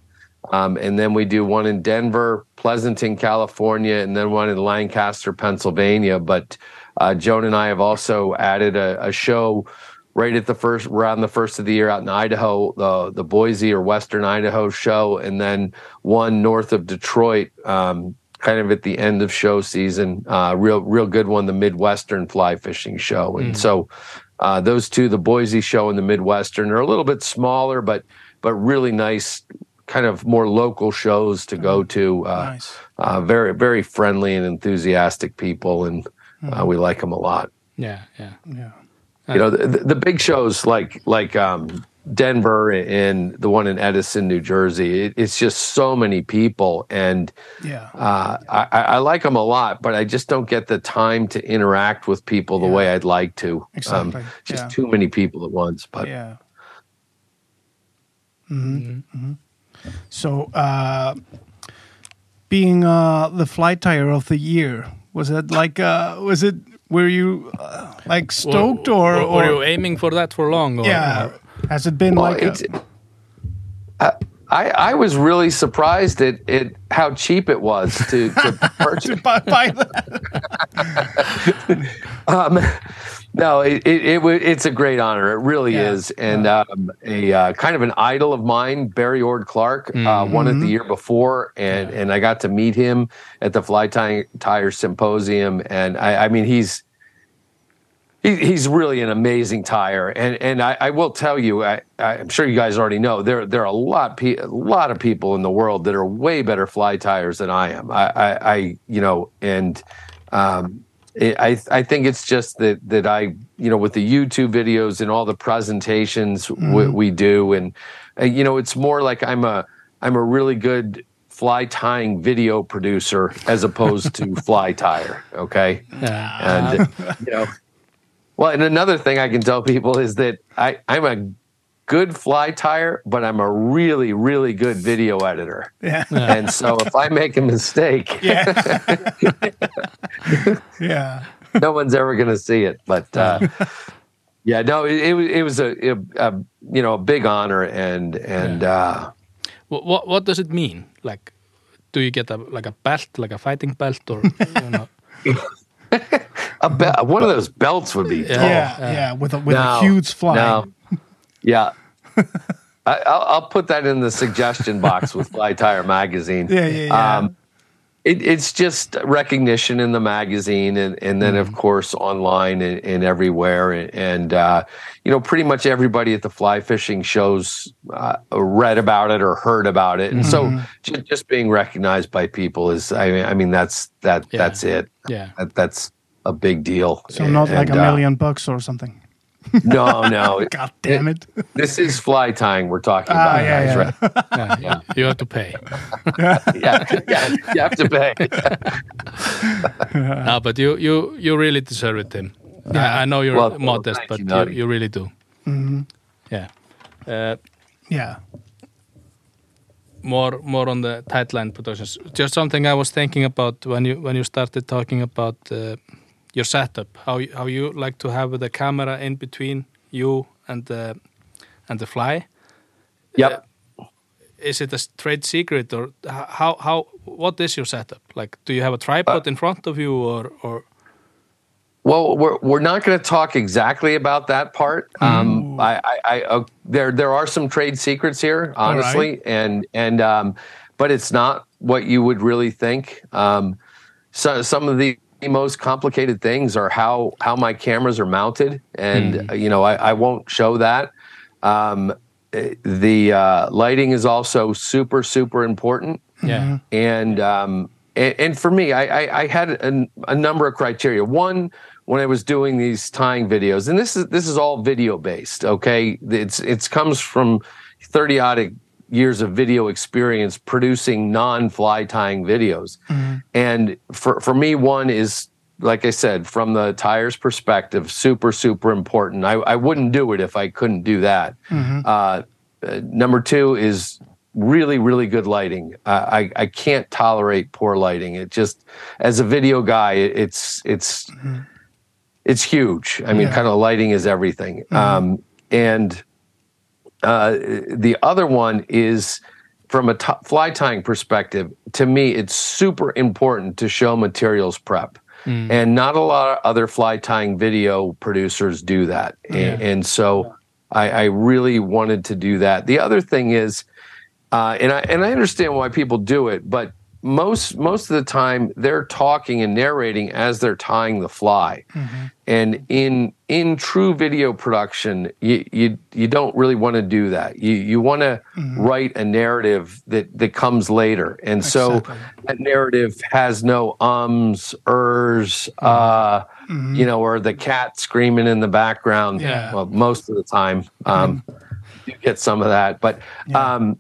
um, and then we do one in Denver, Pleasanton, California, and then one in Lancaster, Pennsylvania. But uh, Joan and I have also added a, a show right at the first around the first of the year out in Idaho, the the Boise or Western Idaho show, and then one north of Detroit, um, kind of at the end of show season. Uh, real real good one, the Midwestern Fly Fishing Show, and so. Uh, those two, the Boise show and the Midwestern, are a little bit smaller, but but really nice, kind of more local shows to go to. Uh, Nice. uh, very very friendly and enthusiastic people, and uh, we like them a lot. Yeah, yeah. Yeah. You know, the, the big shows like like um, Denver and the one in Edison, New Jersey. It, it's just so many people, and Yeah. uh, I, I I like them a lot, but I just don't get the time to interact with people the Yeah. way I'd like to. Um, Exactly. just Yeah. too many people at once. But yeah. hmm hmm So, uh, being uh, the fly tyer of the year, was it like, uh, was it, were you uh, like stoked or, were, or, were you aiming for that for long? Or, yeah, has it been Well, like, a, it's, I, I I was really surprised at, at how cheap it was to, to (laughs) purchase. to buy, buy the, (laughs) Um, no, it, it, it it's a great honor. It really Yeah. is. And um, a uh, kind of an idol of mine, Barry Ord Clarke, uh, won it the year before, and and I got to meet him at the Fly Tying Tire Symposium. And I, I mean, he's he, he's really an amazing tyer, and and I, I will tell you, I, I'm sure you guys already know there there are a lot pe- a lot of people in the world that are way better fly tyers than I am. I I, I you know, and um, it, I I think it's just that that I you know with the YouTube videos and all the presentations we, we do, and uh, you know, it's more like I'm a I'm a really good fly tying video producer as opposed to (laughs) fly tyer. Okay Yeah. and you know well and another thing i can tell people is that i i'm a good fly tyer but i'm a really really good video editor yeah, and so if i make a mistake (laughs) yeah, (laughs) yeah, no one's ever going to see it but uh Yeah, no, it, it was it was a, a, a you know a big honor and and uh, What, what what does it mean? Like, do you get a like a belt, like a fighting belt, or you know? (laughs) a be- one of those belts would be Yeah. Yeah, yeah, with a with a huge fly. No. Yeah. (laughs) I, I'll, I'll put that in the suggestion box with Fly Tyer Magazine. Yeah, yeah, yeah. Um, it, it's just recognition in the magazine, and, and then Mm. of course online and, and everywhere, and, and uh, you know pretty much everybody at the fly fishing shows uh, read about it or heard about it, and Mm-hmm. so ju- just being recognized by people is, I mean, I mean that's that Yeah. that's it. Yeah. That, that's a big deal. so not like a uh, million bucks or something. (laughs) no, no. God damn it. This is fly tying we're talking Ah, about, yeah, guys, yeah. right? yeah, You have to pay. (laughs) yeah, yeah, you have to pay. (laughs) no, but you you you really deserve it, Tim. I, I know you're Well, modest, thank but you, you, you really do. Mm-hmm. Yeah. Uh, Yeah. more more on the tightline productions. Just something I was thinking about when you when you started talking about uh, your setup. How you, how you like to have the camera in between you and the and the fly. Yep. Is it a trade secret or how how what is your setup? Like, do you have a tripod in front of you or or? Well, we're we're not going to talk exactly about that part. Um, I, I, I uh, there there are some trade secrets here, honestly, and and um, but it's not what you would really think. Um, so some of the most complicated things are how how my cameras are mounted, and uh, you know I, I won't show that. Um, the uh, lighting is also super super important. Yeah. and um, and, and for me, I, I, I had a, a number of criteria. One, when I was doing these tying videos, and this is this is all video based. Okay, it's it's comes from thirty odd years of video experience producing non fly tying videos, and for for me, one is. Like I said, from the tyers perspective, super, super important. I, I wouldn't do it if I couldn't do that. Uh, uh, number two is really really good lighting uh, i i can't tolerate poor lighting it just as a video guy it, it's it's it's huge i mean Yeah. kind of lighting is everything um and uh the other one is from a t- fly tying perspective to me it's super important to show materials prep. And not a lot of other fly tying video producers do that. And, and so I, I really wanted to do that. The other thing is uh, and I and I understand why people do it, but most most of the time they're talking and narrating as they're tying the fly, and in in true video production, you you, you don't really want to do that. You you want to write a narrative that that comes later, and so that narrative has no ums, ers, uh, you know, or the cat screaming in the background. Yeah. Well, most of the time, um, you get some of that, but. Um,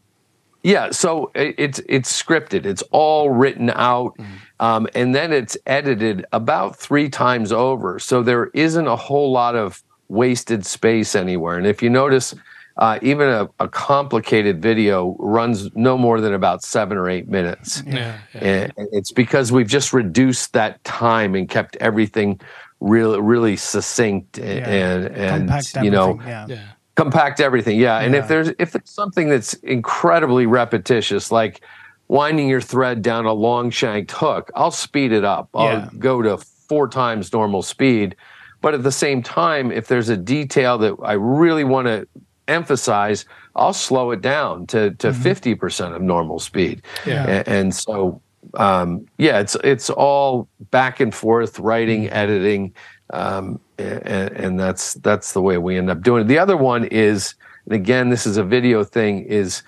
yeah, so it- it's it's scripted. It's all written out, um, and then it's edited about three times over. So there isn't a whole lot of wasted space anywhere. And if you notice, uh, even a, a complicated video runs no more than about seven or eight minutes. Yeah. yeah. And it's because we've just reduced that time and kept everything really really succinct and and, and you know everything, yeah. Compact everything yeah and Yeah. if there's if it's something that's incredibly repetitious like winding your thread down a long shanked hook i'll speed it up i'll Yeah. go to four times normal speed but at the same time if there's a detail that i really want to emphasize i'll slow it down to to 50% of normal speed Yeah. A- and, so um, yeah it's it's all back and forth writing editing um, and, and that's that's the way we end up doing it. The other one is, and again, this is a video thing, is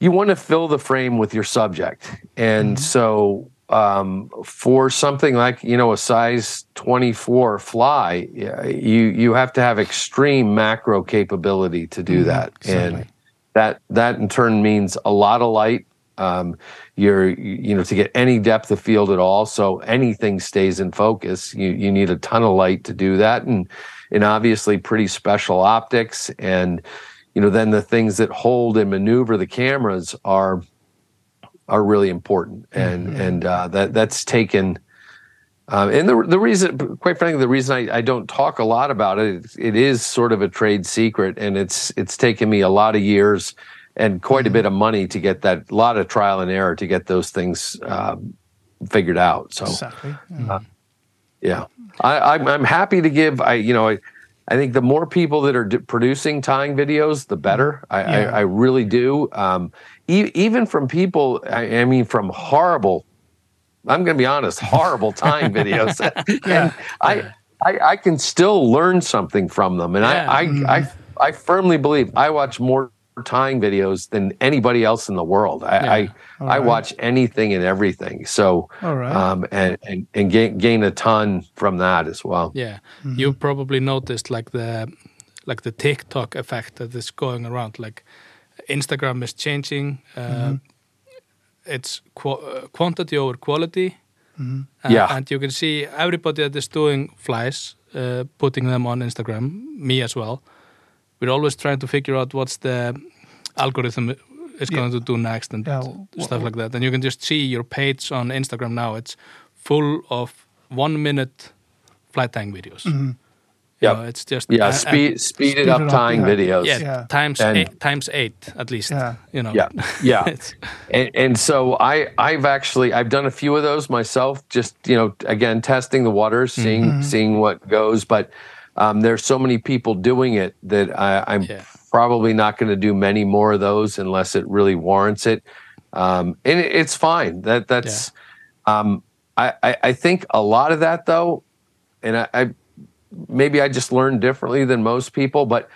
you want to fill the frame with your subject, and so um, for something like you know a size 24 fly, you you have to have extreme macro capability to do that, certainly. and that that in turn means a lot of light um, you're you know to get any depth of field at all so anything stays in focus you you need a ton of light to do that and and obviously pretty special optics and you know then the things that hold and maneuver the cameras are are really important and and uh, that that's taken Um, and the the reason, quite frankly, the reason I, I don't talk a lot about it, it is sort of a trade secret, and it's it's taken me a lot of years and quite a mm-hmm. bit of money to get that lot of trial and error to get those things um, figured out. So Exactly. Yeah. yeah, I, I'm I'm happy to give. I you know I, I think the more people that are d- producing tying videos, the mm-hmm. better. I Yeah. I, I really do. Um, e- even from people, I, I mean, from horrible. I'm going to be honest, horrible tying (laughs) videos. and I, I I can still learn something from them, and Yeah. I I, I I firmly believe I watch more tying videos than anybody else in the world. I I, I Alright. watch anything and everything. So All right. um, and and, and gain, gain a ton from that as well. Yeah, you've probably noticed like the like the TikTok effect that is going around. Like Instagram is changing. Uh, It's qu- uh, quantity over quality. Uh, Yeah. and you can see everybody that is doing flies, uh, putting them on Instagram. Me as well. We're always trying to figure out what's the algorithm is going to do next and Yeah, stuff like that. And you can just see your page on Instagram now. It's full of one minute flight tying videos. You Yep. know, it's just Yeah, and- speed speed it up it up, tying yeah. videos. yeah, Yeah. times And- eight, times eight at least. Yeah. You know. Yeah, (laughs) yeah. And, and so I, I've actually, I've done a few of those myself. Just you know, again, testing the waters, seeing, seeing what goes. But um, there's so many people doing it that I, I'm Yeah. probably not going to do many more of those unless it really warrants it. Um, and it, it's fine. That that's. Um, I, I I think a lot of that though, and I, I maybe I just learned differently than most people, but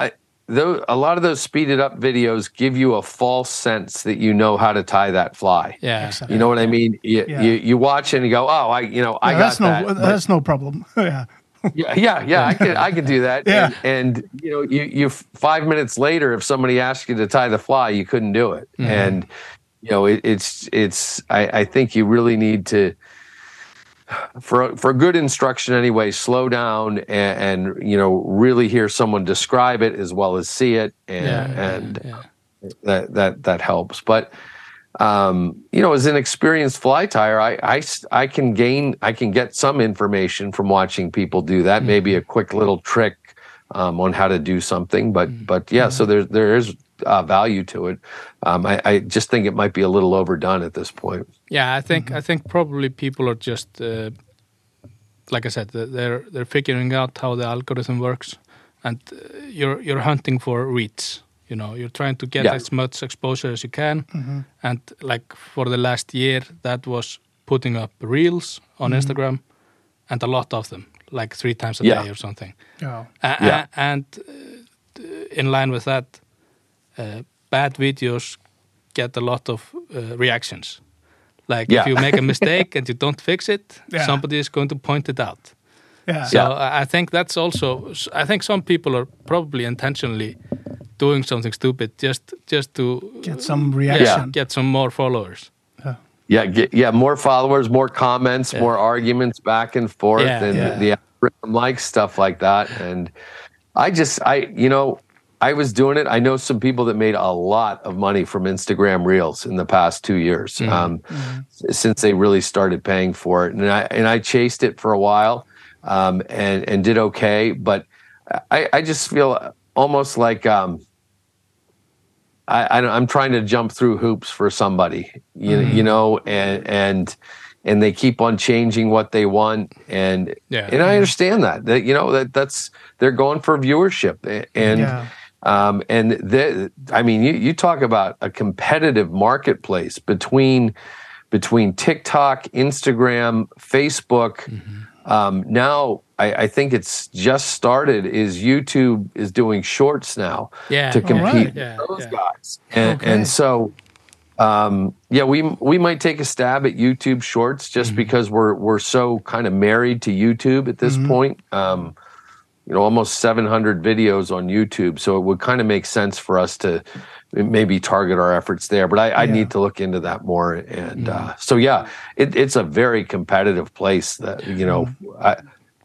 I, though a lot of those speeded up videos give you a false sense that you know how to tie that fly. yeah. Exactly. You know what I mean? You, Yeah. you, you watch and you go, oh, I, you know, I got that's no that. But- that's no problem. (laughs) yeah. Yeah, yeah, yeah, I can, I can do that. (laughs) Yeah. And, and you know, you, you five minutes later, if somebody asked you to tie the fly, you couldn't do it. Mm-hmm. And, you know, it, it's, it's, I, I think you really need to, for, for good instruction anyway, slow down and, and, you know, really hear someone describe it as well as see it. And, Yeah, yeah, and yeah. that, that, that helps. But, um, you know, as an experienced fly tyer, I, I, I can gain, I can get some information from watching people do that. Maybe a quick little trick um, on how to do something. But, but yeah, so there, there is uh, value to it. Um, I, I just think it might be a little overdone at this point. Yeah, I think I think probably people are just uh, like I said, they're they're figuring out how the algorithm works, and uh, you're you're hunting for reach. You know, you're trying to get Yeah. as much exposure as you can, and like for the last year, that was putting up reels on Instagram, and a lot of them, like three times a Yeah. day or something. Yeah. A- Yeah. a- and uh, in line with that, uh, bad videos get a lot of uh, reactions. Like Yeah. if you make a (laughs) mistake and you don't fix it, Yeah. somebody is going to point it out. Yeah. So Yeah. I I think that's also. I think some people are probably intentionally doing something stupid just just to Get some yeah, reaction. get some more followers. Yeah, get, yeah, more followers, more comments, Yeah. more arguments back and forth, Yeah, and yeah. the algorithm likes stuff like that. And I just, I, you know, I was doing it. I know some people that made a lot of money from Instagram Reels in the past two years, um, s- since they really started paying for it. And I and I chased it for a while, um, and and did okay. But I, I just feel almost like. Um, I, I, I'm trying to jump through hoops for somebody, you, you know, and and and they keep on changing what they want, and Yeah. and I understand that that you know that that's they're going for viewership, and Yeah. um, and the, I mean you you talk about a competitive marketplace between between TikTok, Instagram, Facebook. Um, now I, I think it's just started. Is YouTube is doing shorts now Yeah. to compete right. Yeah, with those yeah. guys. And, Okay. and so, um, yeah, we we might take a stab at YouTube Shorts just Mm-hmm. because we're we're so kind of married to YouTube at this point. Um, you know, almost 700 videos on YouTube, so it would kind of make sense for us to maybe target our efforts there. But I, I Yeah. need to look into that more. And Mm-hmm. uh, so, yeah, it, it's a very competitive place. That you know, Mm-hmm. I.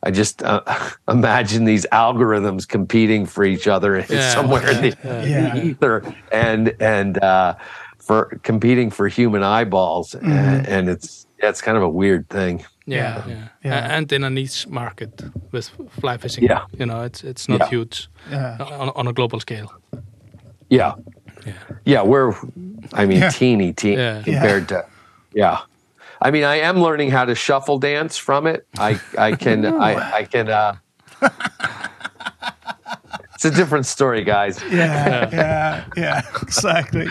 I just uh, (laughs) imagine these algorithms competing for each other Yeah, somewhere in the, (laughs) yeah, yeah. the ether and and uh, for competing for human eyeballs, and, and it's yeah, it's kind of a weird thing. Yeah, Yeah. yeah, Yeah. A- and in a niche market with fly fishing. Yeah. you know, it's it's not Yeah. huge Yeah. on, on a global scale. Yeah. Yeah. Yeah, we're I mean Yeah. teeny teeny Yeah. compared to yeah. I mean I am learning how to shuffle dance from it. I I can (laughs) I I can uh It's a different story, guys. yeah, yeah, yeah, exactly.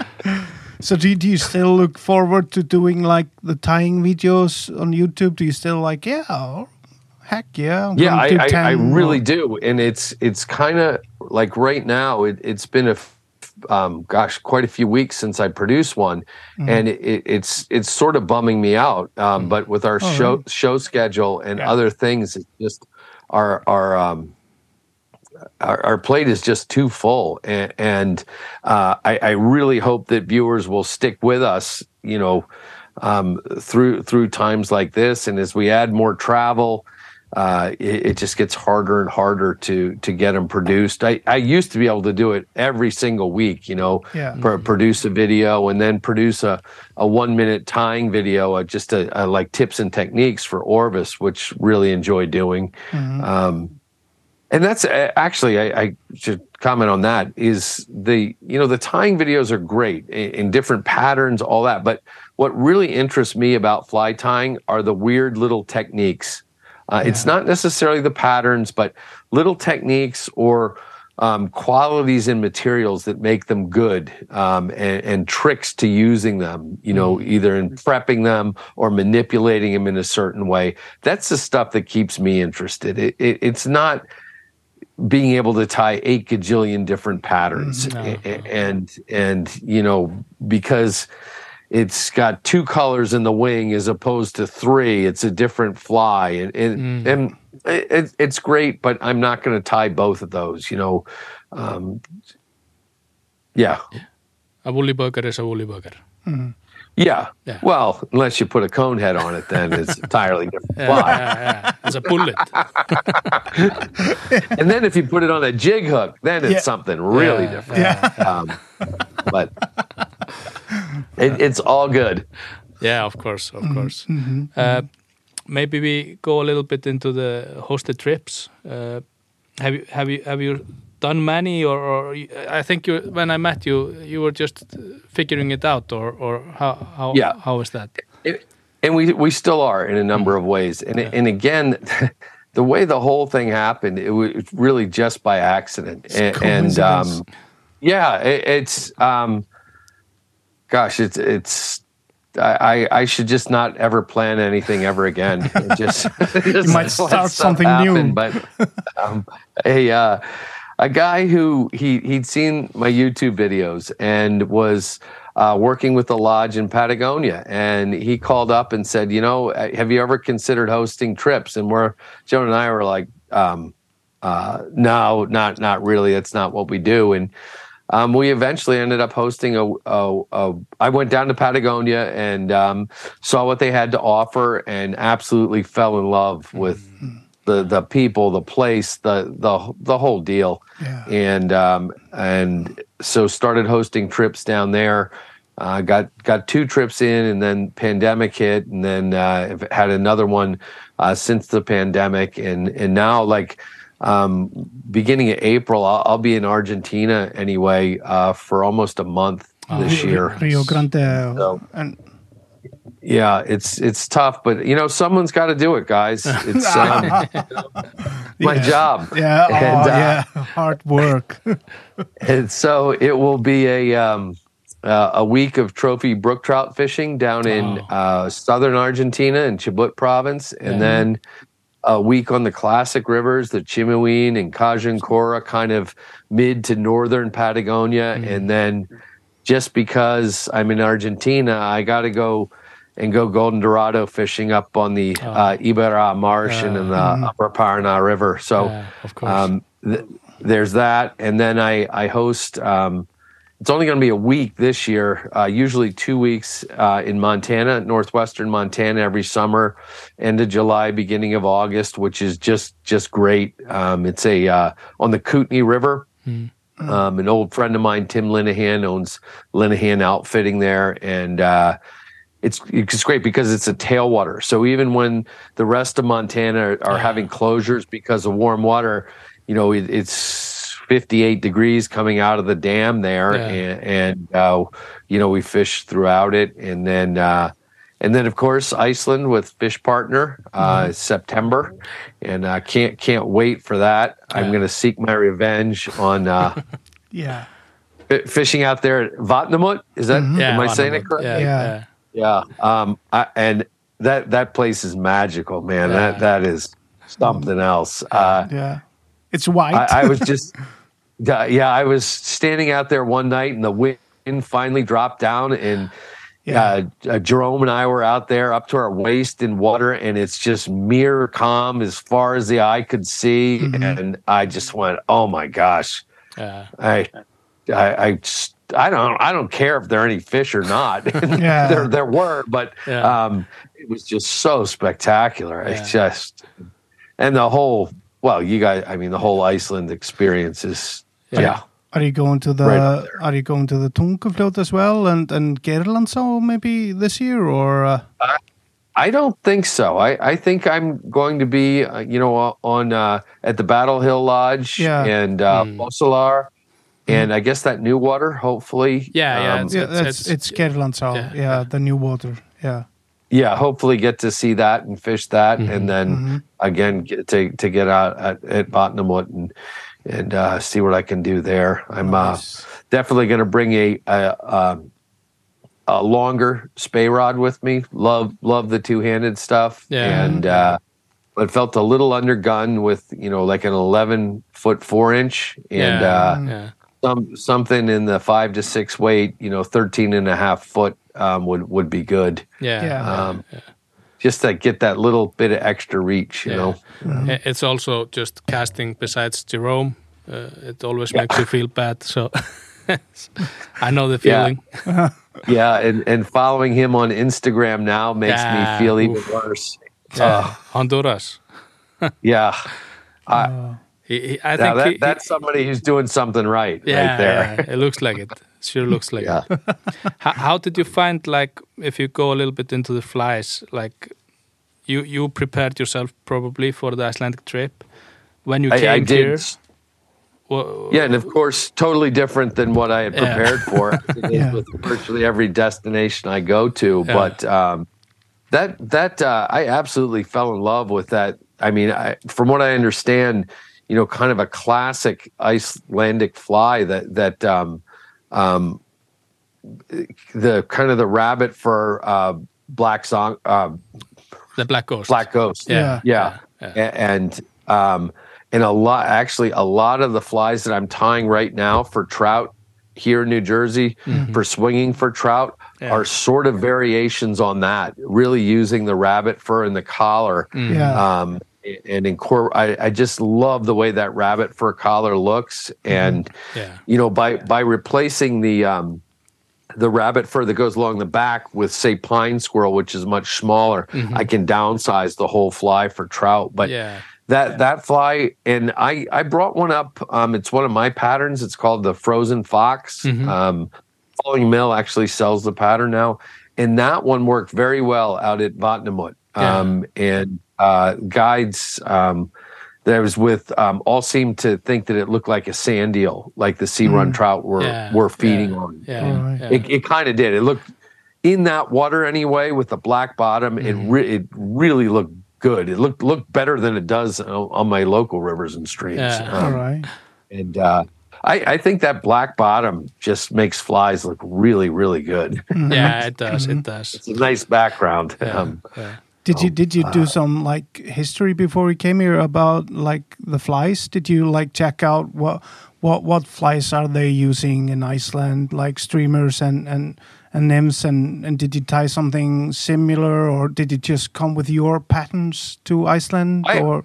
(laughs) so, do you, do you still look forward to doing like the tying videos on YouTube? Do you still like, yeah, oh, heck yeah, I'm yeah I, I, I really do and it's it's kind of like right now it, it's been a f- um, gosh quite a few weeks since i produced one Mm-hmm. and it, it, it's it's sort of bumming me out um, but with our Oh, show really? show schedule and Yeah. other things it just our our um our, our plate is just too full and, and uh, I, I really hope that viewers will stick with us you know um, through through times like this and as we add more travel uh, it, it just gets harder and harder to to get them produced. I, I used to be able to do it every single week, you know, Yeah. pr- produce a video and then produce a, a one minute tying video, uh, just a, a, like tips and techniques for Orvis, which really enjoy doing. Um, and that's uh, actually I, I should comment on that is the you know the tying videos are great in, in different patterns all that but what really interests me about fly tying are the weird little techniques uh, it's not necessarily the patterns but little techniques or um, qualities in materials that make them good um, and, and tricks to using them you know either in prepping them or manipulating them in a certain way. That's the stuff that keeps me interested. It, it, it's not being able to tie eight gajillion different patterns A- a- and and you know because it's got two colors in the wing as opposed to three it's a different fly and and, and it, it's great but i'm not going to tie both of those you know um, yeah A woolly bugger is a woolly bugger. yeah Yeah. well unless you put a cone head on it then it's (laughs) entirely different Yeah, fly yeah, yeah. It's a bullet. (laughs) and then if you put it on a jig hook then it's Yeah. something really Yeah, different Yeah. um, but (laughs) (laughs) it, it's all good. Yeah, of course, of course. Mm-hmm. Uh, maybe we go a little bit into the hosted trips. Uh, have you have you have you done many, or, or I think you when I met you, you were just figuring it out, or or how how Yeah. how is that? It- and we we still are in a number of ways. And and again, (laughs) the way the whole thing happened, it was really just by accident. And, and um, yeah, it, it's um, gosh, it's it's. I, I I should just not ever plan anything ever again. (laughs) It just, (laughs) just might start something new. But um, a uh, a guy who he he'd seen my YouTube videos and was uh, working with the lodge in Patagonia, and he called up and said, you know, have you ever considered hosting trips? And we're Joan and I were like, um, uh, no, not not really. That's not what we do. And um, we eventually ended up hosting a, a, a. I went down to Patagonia and um, saw what they had to offer, and absolutely fell in love with the the people, the place, the the the whole deal. Yeah. And um, and so started hosting trips down there. Uh, got got two trips in, and then pandemic hit, and then uh, had another one uh, since the pandemic, and and now like um, beginning of April, I'll, I'll be in Argentina anyway uh, for almost a month this year. Rio Grande. So- and Yeah, it's it's tough, but you know someone's got to do it, guys. (laughs) It's um, (laughs) my Yeah. job. yeah, oh, And, uh, yeah, hard work. (laughs) And so it will be a um, uh, a week of trophy brook trout fishing down in Oh. uh, southern Argentina in Chubut province, and Yeah. then a week on the classic rivers, the Chimehuín and Collón Curá, kind of mid to northern Patagonia, Mm. and then just because I'm in Argentina, I got to go and go golden dorado fishing up on the Oh. uh, Iberá Marsh and in the Upper Paraná River. So. Yeah, of course. Um, th- there's that, and then I I host. Um, it's only going to be a week this year. Uh, usually two weeks uh, in Montana, northwestern Montana, every summer, end of July, beginning of August, which is just just great. Um, it's a uh, on the Kootenai River. Um, an old friend of mine, Tim Linehan, owns Linehan Outfitting there, and uh, it's it's great because it's a tailwater. So even when the rest of Montana are, are having closures because of warm water, you know, it, it's 58 degrees coming out of the dam there, Yeah. and, and uh, you know we fish throughout it, and then uh, and then of course Iceland with Fish Partner uh, September, and I can't can't wait for that. I'm going to seek my revenge on. Uh, (laughs) Yeah. fi- Fishing out there at Vatnamót, is that? Yeah, am I saying it Vanderbilt. correct? Yeah, Yeah. yeah. Yeah. Um, I, and that that place is magical, man. Yeah. That that is something else. Uh, Yeah. It's white. I, I was just, (laughs) yeah, I was standing out there one night, and the wind finally dropped down, and yeah. uh, uh, Jerome and I were out there up to our waist in water, and it's just mirror calm as far as the eye could see, and I just went, "Oh my gosh!" yeah. I, I, I, I don't, I don't care if there are any fish or not. (laughs) (laughs) Yeah. there, there were, but Yeah. um, it was just so spectacular. Yeah. It's just, and the whole, well, you guys, I mean, the whole Iceland experience is, Yeah. yeah, Are you going to the Right. Are you going to the Tungufljót as well and and Geirlandsá maybe this year or uh, I don't think so. I, I think I'm going to be, uh, you know, on uh, at the Battle Hill Lodge Yeah. and uh, Mm. Mosalar, and I guess that new water, hopefully, Yeah, yeah, um, It's- yeah, it's- that's it's, Geirlandsá. yeah, Yeah, yeah. the new water. Yeah. yeah, hopefully get to see that and fish that, Mhm. and then Mhm. again get to to get out at, at Bottomwood and and uh, see what I can do there. I'm uh, definitely going to bring a a, um, a longer spey rod with me. Love love the two handed stuff, Yeah. and uh, but felt a little undergun with you know like an 11 foot four inch and yeah. uh, yeah. some something in the five to six weight. You know, 13 and a half foot um, would would be good. Yeah. Yeah. Just to get that little bit of extra reach, you Yeah. know. I- It's also just casting besides Jerome. Uh, it always makes you feel bad. So (laughs) I know the feeling. (laughs) Yeah, and, and following him on Instagram now makes Yeah, me feel even oof. worse. Yeah. Honduras. Yeah, I, Uh, He, he, I now think that, he- that's somebody who's doing something right, yeah, right there. yeah, it looks like it. Sure looks like Yeah. it. (laughs) How, how did you find like if you go a little bit into the flies, like you you prepared yourself probably for the Icelandic trip when you I, came I did. here? wha- Yeah, and of course, totally different than what I had Yeah. prepared for. (laughs) It is Yeah. with virtually every destination I go to, Yeah. but um, that that uh, I absolutely fell in love with that. I mean, I, from what I understand, you know, kind of a classic Icelandic fly that that um, um, the kind of the rabbit for uh, black song, uh, the black ghost. black ghost. Yeah. yeah. yeah. A- and um and a lot actually a lot of the flies that i'm tying right now for trout here in new jersey for swinging for trout Mm-hmm. Yeah. are sort of variations on that really using the rabbit fur and the collar Mm. yeah. um and incor- I, I just love the way that rabbit fur collar looks and Yeah. you know by by replacing the um the rabbit fur that goes along the back with say pine squirrel which is much smaller i can downsize the whole fly for trout but Yeah. that that fly and i i brought one up um it's one of my patterns it's called the frozen fox Mhm. um Fulling Mill actually sells the pattern now and that one worked very well out at Vatnamót. Yeah. um and uh guides um that I was with um, all seemed to think that it looked like a sand eel, like the sea run trout were Yeah, were feeding yeah, on. Yeah. Alright. yeah. It, it kind of did. It looked in that water anyway with the black bottom. It Mm-hmm. re- it really looked good. It looked looked better than it does on, on my local rivers and streams. Yeah. All Um, right. and uh, I, I think that black bottom just makes flies look really really good. yeah, it does. It does. it's a nice background. Yeah. Um, Did you did you do some like history before you came here about like the flies? Did you like check out what what what flies are they using in Iceland, like streamers and and and nymphs, and and did you tie something similar, or did you just come with your patterns to Iceland, I- or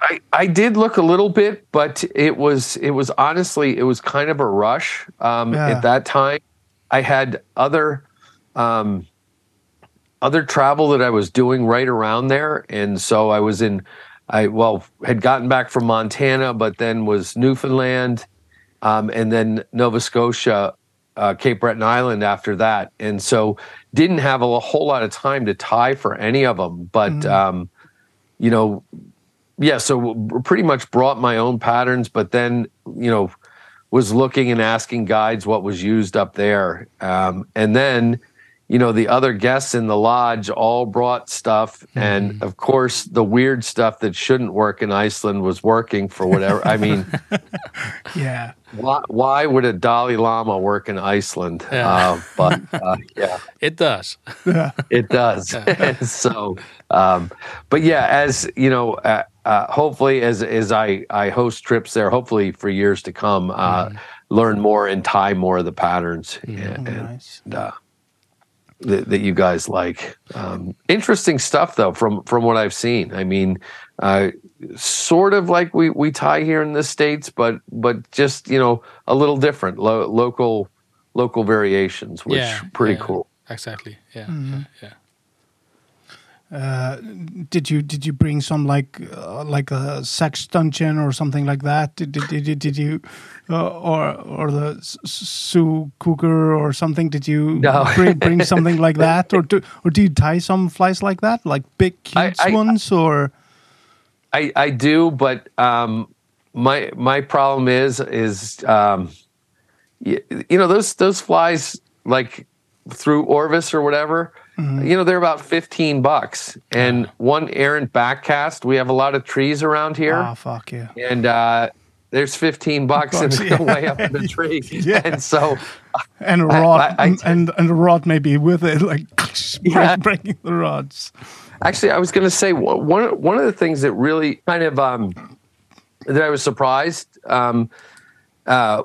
I, I did look a little bit, but it was it was honestly it was kind of a rush um, Yeah. at that time. I had other um, other travel that I was doing right around there, and so I was in. I well had gotten back from Montana, but then was Newfoundland, um, and then Nova Scotia uh, Cape Breton Island after that, and so didn't have a whole lot of time to tie for any of them. But um, you know, yeah, so pretty much brought my own patterns, but then you know was looking and asking guides what was used up there, um, and then you know the other guests in the lodge all brought stuff. And of course the weird stuff that shouldn't work in iceland was working for whatever i mean (laughs) Yeah. why, why would a Dali Llama work in iceland? Yeah. uh, but uh, yeah. (laughs) It does. (laughs) It does. So um, but yeah as you know uh, uh, hopefully as as i i host trips there hopefully for years to come uh, learn more and tie more of the patterns. And, and, Nice. uh, that, that you guys like. Um, interesting stuff, though, from from what I've seen. I mean, uh, sort of like we we tie here in the states, but but just you know a little different, lo- local local variations, which yeah. pretty yeah, cool. Exactly. Yeah. Mm-hmm. Yeah. Uh, did you did you bring some like uh, like a sex dungeon or something like that? Did did did, did you uh, or or the Zoo Cougar or something? Did you No. (laughs) bring, bring something like that, or do or do you tie some flies like that, like big I- huge I- ones, or I I do, but um, my my problem is is um, you, you know those those flies like through Orvis or whatever. You know they're about fifteen bucks, and one errant backcast. We have a lot of trees around here. ah fuck yeah, and uh, there's 15 bucks Bucks, it's (laughs) yeah. way up in the tree. (laughs) Yeah. And so, and a I- rod I- I and, and and a rod maybe with it, (laughs) like Yeah. break, breaking the rods. actually, I was going to say one one one of the things that really kind of um, that I was surprised um, uh,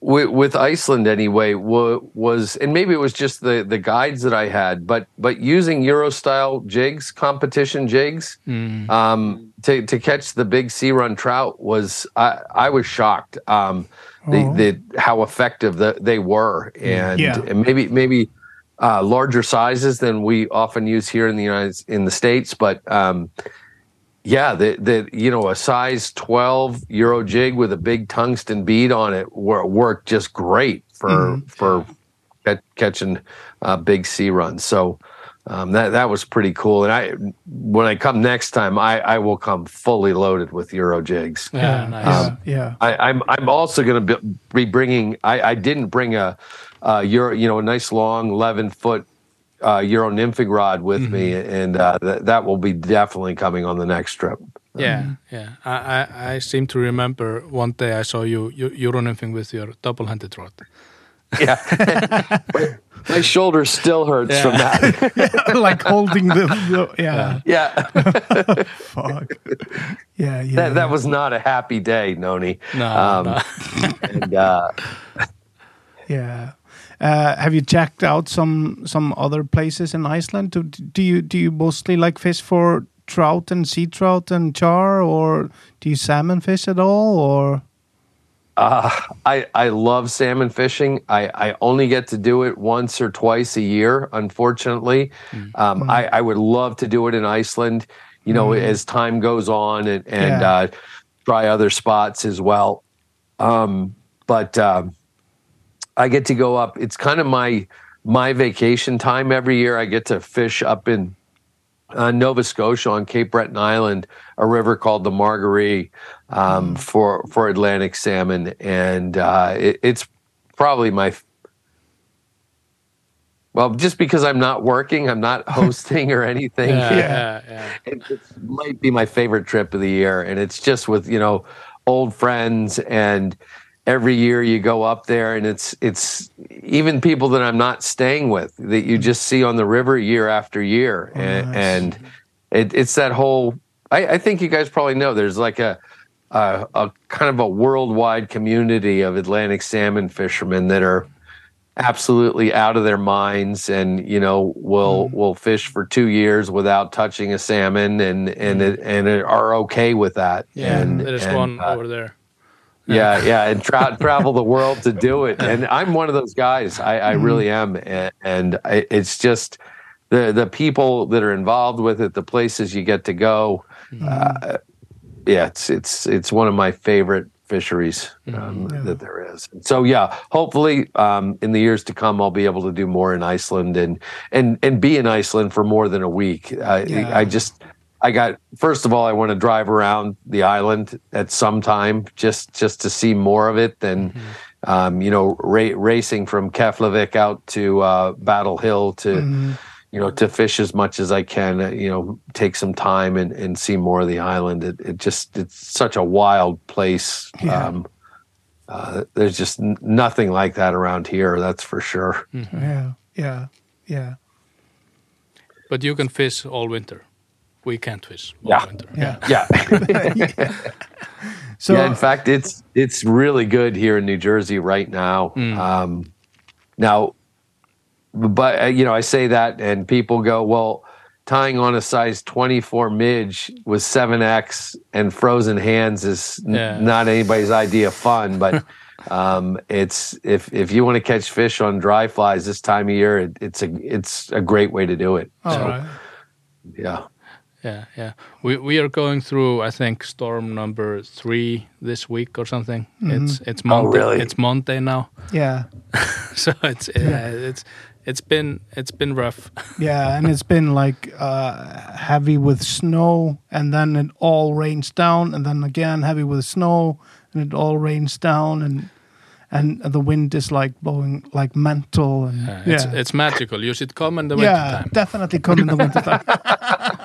with, with Iceland anyway wa- was, and maybe it was just the the guides that I had, but but using Euro style jigs, competition jigs, um, to to catch the big sea run trout was I I was shocked. Um, the, Oh. the how effective the, they were, and, Yeah. and maybe maybe uh, larger sizes than we often use here in the United in the states, but um, yeah, the the you know a size twelve euro jig with a big tungsten bead on it wor- worked just great for for cat- catching uh, big sea runs. So um, that that was pretty cool. And I when I come next time, I I will come fully loaded with euro jigs. Yeah. nice. Um, yeah. I, I'm I'm also going to be, be bringing. I, I didn't bring a, a euro, you know, a nice long eleven foot uh, euro nymphing rod with me, and uh, that that will be definitely coming on the next trip. Yeah, yeah. I, I, I seem to remember one day I saw you, you Euronymphing with your double-handed rod. Yeah, my, (laughs) my shoulder still hurts Yeah. from that. (laughs) like holding the, the yeah, yeah, (laughs) fuck. Yeah, yeah. that, that was not a happy day, Noni. No, Um, no. And uh, Yeah. Uh, have you checked out some some other places in Iceland? Do, do you do you mostly like fish for trout and sea trout and char, or do you salmon fish at all? Or Uh, I I love salmon fishing. I, I only get to do it once or twice a year, unfortunately. Um, I, I would love to do it in Iceland, you know, as time goes on and, and Yeah. uh, try other spots as well. Um, but um, I get to go up. It's kind of my my vacation time every year. I get to fish up in uh, Nova Scotia on Cape Breton Island, a river called the Margaree um, for for Atlantic salmon, and uh, it, it's probably my well, just because I'm not working, I'm not (laughs) hosting or anything. yeah, (laughs) yeah, yeah. It, it might be my favorite trip of the year, and it's just with you know old friends and every year you go up there and it's it's even people that I'm not staying with that you just see on the river year after year and, nice. and it, it's that whole I, I think you guys probably know there's like a, a a kind of a worldwide community of Atlantic salmon fishermen that are absolutely out of their minds and you know will will fish for two years without touching a salmon and and it, and are okay with that Yeah, and there's and, one uh, over there. Yeah. Yeah. And tra- travel the world to do it. And i'm one of those guys. I, I really am. And, and I, it's just the the people that are involved with it the places you get to go uh, yeah it's it's it's one of my favorite fisheries um, that there is. So yeah, hopefully um, in the years to come, I'll be able to do more in Iceland and and and be in Iceland for more than a week. I, Yeah. I just I got first of all, I want to drive around the island at some time just just to see more of it than. Um, you know, ra- racing from Keflavik out to uh, Battle Hill to, Mm-hmm. you know, to fish as much as I can. uh, You know, take some time and, and see more of the island. It, it just it's such a wild place. Yeah. Um, uh, there's just n- nothing like that around here. That's for sure. Yeah, yeah, yeah, But you can fish all winter. We can't fish Yeah. winter. yeah. Yeah, (laughs) So yeah. In fact, it's it's really good here in New Jersey right now. Um, now, but uh, you know, I say that, and people go, "Well, tying on a size 24 midge with 7x and frozen hands is n- Yeah. not anybody's idea of fun." But (laughs) um, it's if if you want to catch fish on dry flies this time of year, it, it's a it's a great way to do it. all so, right. yeah. Yeah, yeah. We we are going through, I think, storm number three this week or something. It's it's Monday. Oh, really? It's Monday now, Yeah, (laughs) so it's uh, it's it's been it's been rough. (laughs) yeah, and it's been like uh, heavy with snow, and then it all rains down, and then again heavy with snow, and it all rains down, and and the wind is like blowing like mental, and Uh, yeah, It's it's magical. You should come in the winter yeah, time. definitely come in the winter time. (laughs)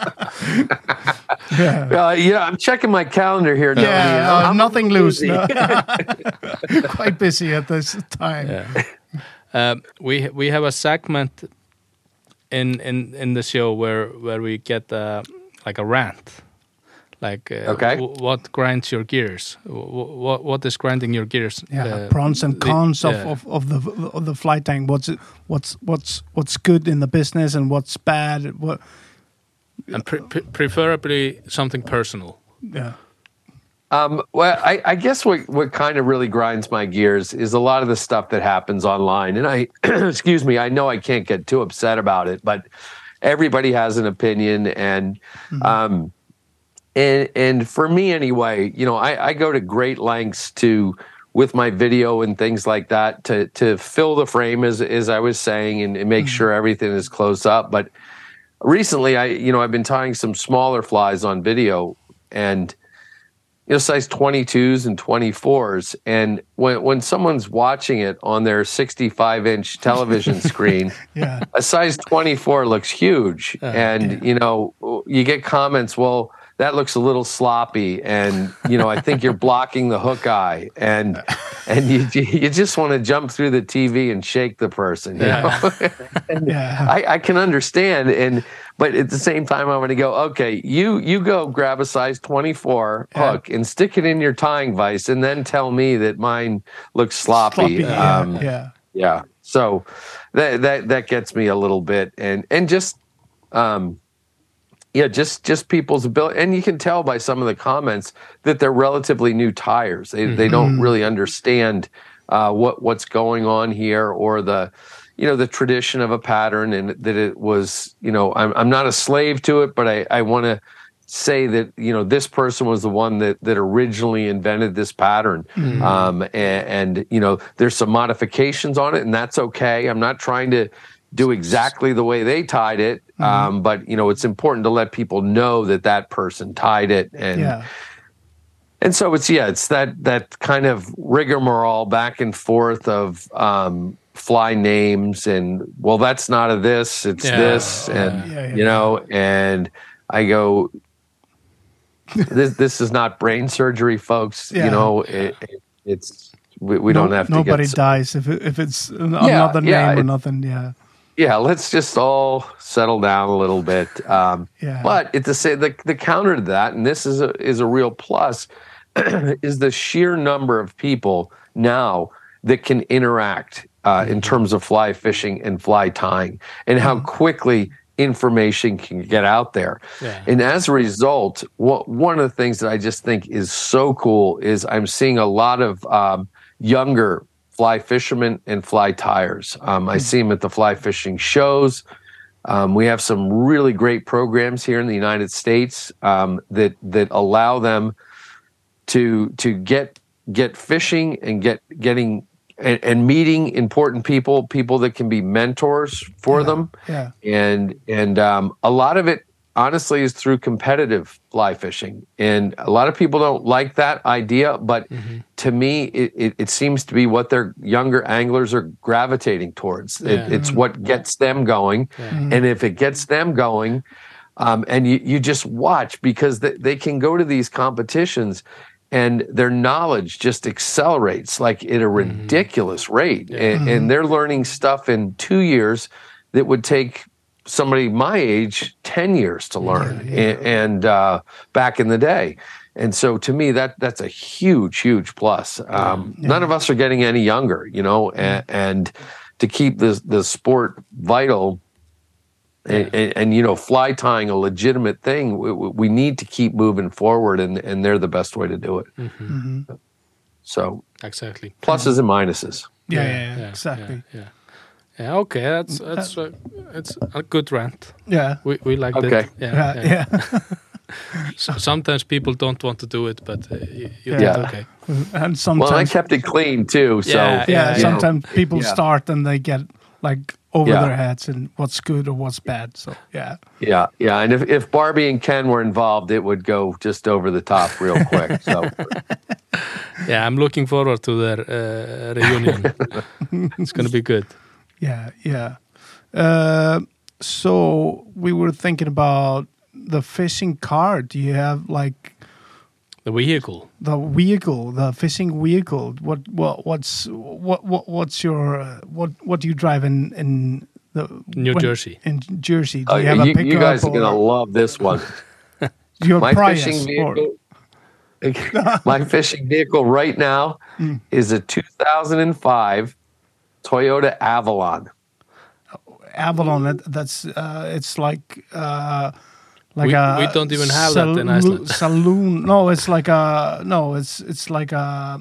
yeah. Uh, yeah, I'm checking my calendar here. Yeah, uh, I'm nothing busy. loose. no. (laughs) (laughs) Quite busy at this time. Yeah. Um, we we have a segment in in in the show where where we get uh, like a rant. Like uh, Okay. w- what grinds your gears? W- what what is grinding your gears? Yeah, Uh, pros and the- cons of, yeah. of, of the of the fly tank. What's it, what's what's what's good in the business and what's bad? What? And pre- pre- preferably something personal. Yeah, Um, well, I, I guess what, what kind of really grinds my gears is a lot of the stuff that happens online. And I, (clears throat) excuse me, I know I can't get too upset about it, but everybody has an opinion. And, um, and, and for me anyway, you know, I, I go to great lengths to, with my video and things like that to, to fill the frame as, as I was saying and, and make sure everything is close up. But recently I, you know, I've been tying some smaller flies on video and, you know, size 22s and 24s. And when, when someone's watching it on their 65 inch television (laughs) screen, yeah, a size 24 looks huge. Uh, and, you know, you get comments, well, that looks a little sloppy. And, you know, I think you're blocking the hook eye. And, and you, you just want to jump through the TV and shake the person. You know? (laughs) yeah, I, I can understand and but at the same time i'm going to go okay you you go grab a size 24 Yeah. hook and stick it in your tying vise and then tell me that mine looks sloppy, Sloppy, yeah, um, yeah, yeah so that that that gets me a little bit and and just um yeah just just people's ability and you can tell by some of the comments that they're relatively new tyers. They they don't really understand uh what what's going on here or the you know the tradition of a pattern and that it was you know i'm, I'm not a slave to it but i i want to say that you know this person was the one that that originally invented this pattern. Um and, and you know there's some modifications on it and that's okay. I'm not trying to do exactly the way they tied it um but you know it's important to let people know that that person tied it and yeah, and so it's yeah, it's that that kind of rigmarole back and forth of um, fly names and well, that's not a this, it's Yeah. this, and Yeah, yeah, you know, and I go, this this is not brain surgery, folks. Yeah. You know, it, it, it's we, we don't No- have to Nobody dies if it, if it's another yeah, name or it- nothing. Yeah, yeah, let's just all settle down a little bit. Um, Yeah. But at the say the the counter to that, and this is a is a real plus, (clears throat) is the sheer number of people now that can interact uh, in terms of fly fishing and fly tying, and how quickly information can get out there. Yeah. And as a result, what, one of the things that I just think is so cool is I'm seeing a lot of um, younger fly fishermen and fly tyers. Um, I see them at the fly fishing shows. Um, we have some really great programs here in the United States um, that that allow them to to get get fishing and get getting and, and meeting important people, people that can be mentors for them, Yeah. and and um, a lot of it honestly is through competitive fly fishing. And a lot of people don't like that idea but mm-hmm. to me it, it, it seems to be what their younger anglers are gravitating towards. Yeah. it, it's what mm-hmm. gets them going. Mm-hmm. And if it gets them going um, and you, you just watch because they, they can go to these competitions and their knowledge just accelerates like at a ridiculous rate. And, and they're learning stuff in two years that would take somebody my age 10 years to learn a- and, uh, back in the day. And so to me that that's a huge huge plus. Um, none of us are getting any younger you know and, and to keep the the sport vital and, and, and you know fly tying a legitimate thing we, we we need to keep moving forward and and they're the best way to do it. So Exactly. pluses and minuses. Yeah, yeah, yeah, exactly. Yeah, yeah. Yeah, okay, that's that's uh, it's a good rant. Yeah. We we liked Okay. it. Yeah, Yeah, yeah. yeah. (laughs) So sometimes people don't want to do it, but uh, you, you Yeah. did okay. and sometimes, well i kept it clean too so Yeah, yeah, yeah, you know. sometimes people Yeah. start and they get like over Yeah. their heads and what's good or what's bad. So yeah, Yeah, yeah, and if, if Barbie and Ken were involved, it would go just over the top real quick. So (laughs) Yeah, I'm looking forward to their uh, reunion. (laughs) it's going to be good. Yeah, yeah. Uh, so we were thinking about the fishing cart. Do you have like The vehicle. the vehicle, the fishing vehicle? What what what's what what what's your uh, what what do you drive in in the New when- Jersey. In Jersey, do uh, you have a you, pickup? you guys are gonna love this one. (laughs) your My Prius fishing or- vehicle, (laughs) (laughs) my fishing vehicle right now Mm. is a 2005 Toyota Avalon. Avalon. That, that's uh, it's like uh, like We- a we don't even have that in salu- Iceland. Saloon? No, it's like a no. It's it's like a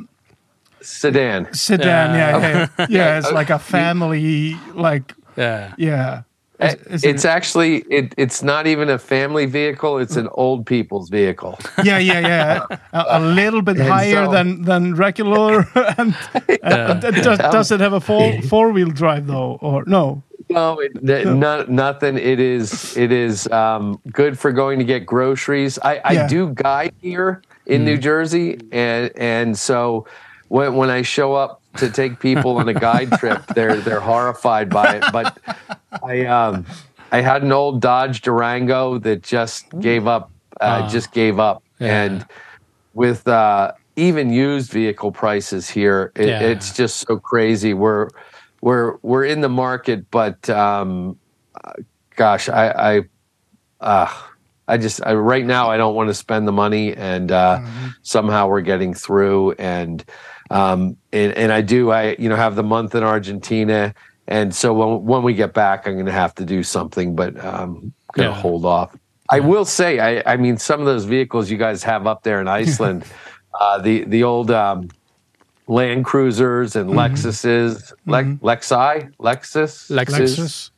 Sedan. sedan. Yeah, Yeah. yeah, (laughs) yeah. It's like a family. Like Yeah. yeah. Is- Eh, is it's it- actually it, it's not even a family vehicle it's an old people's vehicle yeah, yeah, yeah. A, a little bit And higher so- than than regular. (laughs) and uh, does, does it have a four (laughs) four wheel drive though, or no? No, it, no, nothing. It is it is um, good for going to get groceries. I, I Yeah. do guide here in New Jersey, and and so when when I show up to take people on a guide (laughs) trip, they're they're horrified by it. But I um, I had an old Dodge Durango that just gave up, uh, Ah. just gave up, Yeah. and with uh, even used vehicle prices here, it, Yeah. it's just so crazy. We're we're we're in the market, but um, uh, gosh, I I, uh, I just I, right now I don't want to spend the money, and uh, somehow we're getting through, and um, and and I do I you know have the month in Argentina, and so when when we get back, I'm going to have to do something, but um, going to Yeah. hold off. I will say, I, I mean, some of those vehicles you guys have up there in (laughs) Iceland, uh, the the old um, Land Cruisers and Lexuses, Le- Lexi, Lexus, Lexus.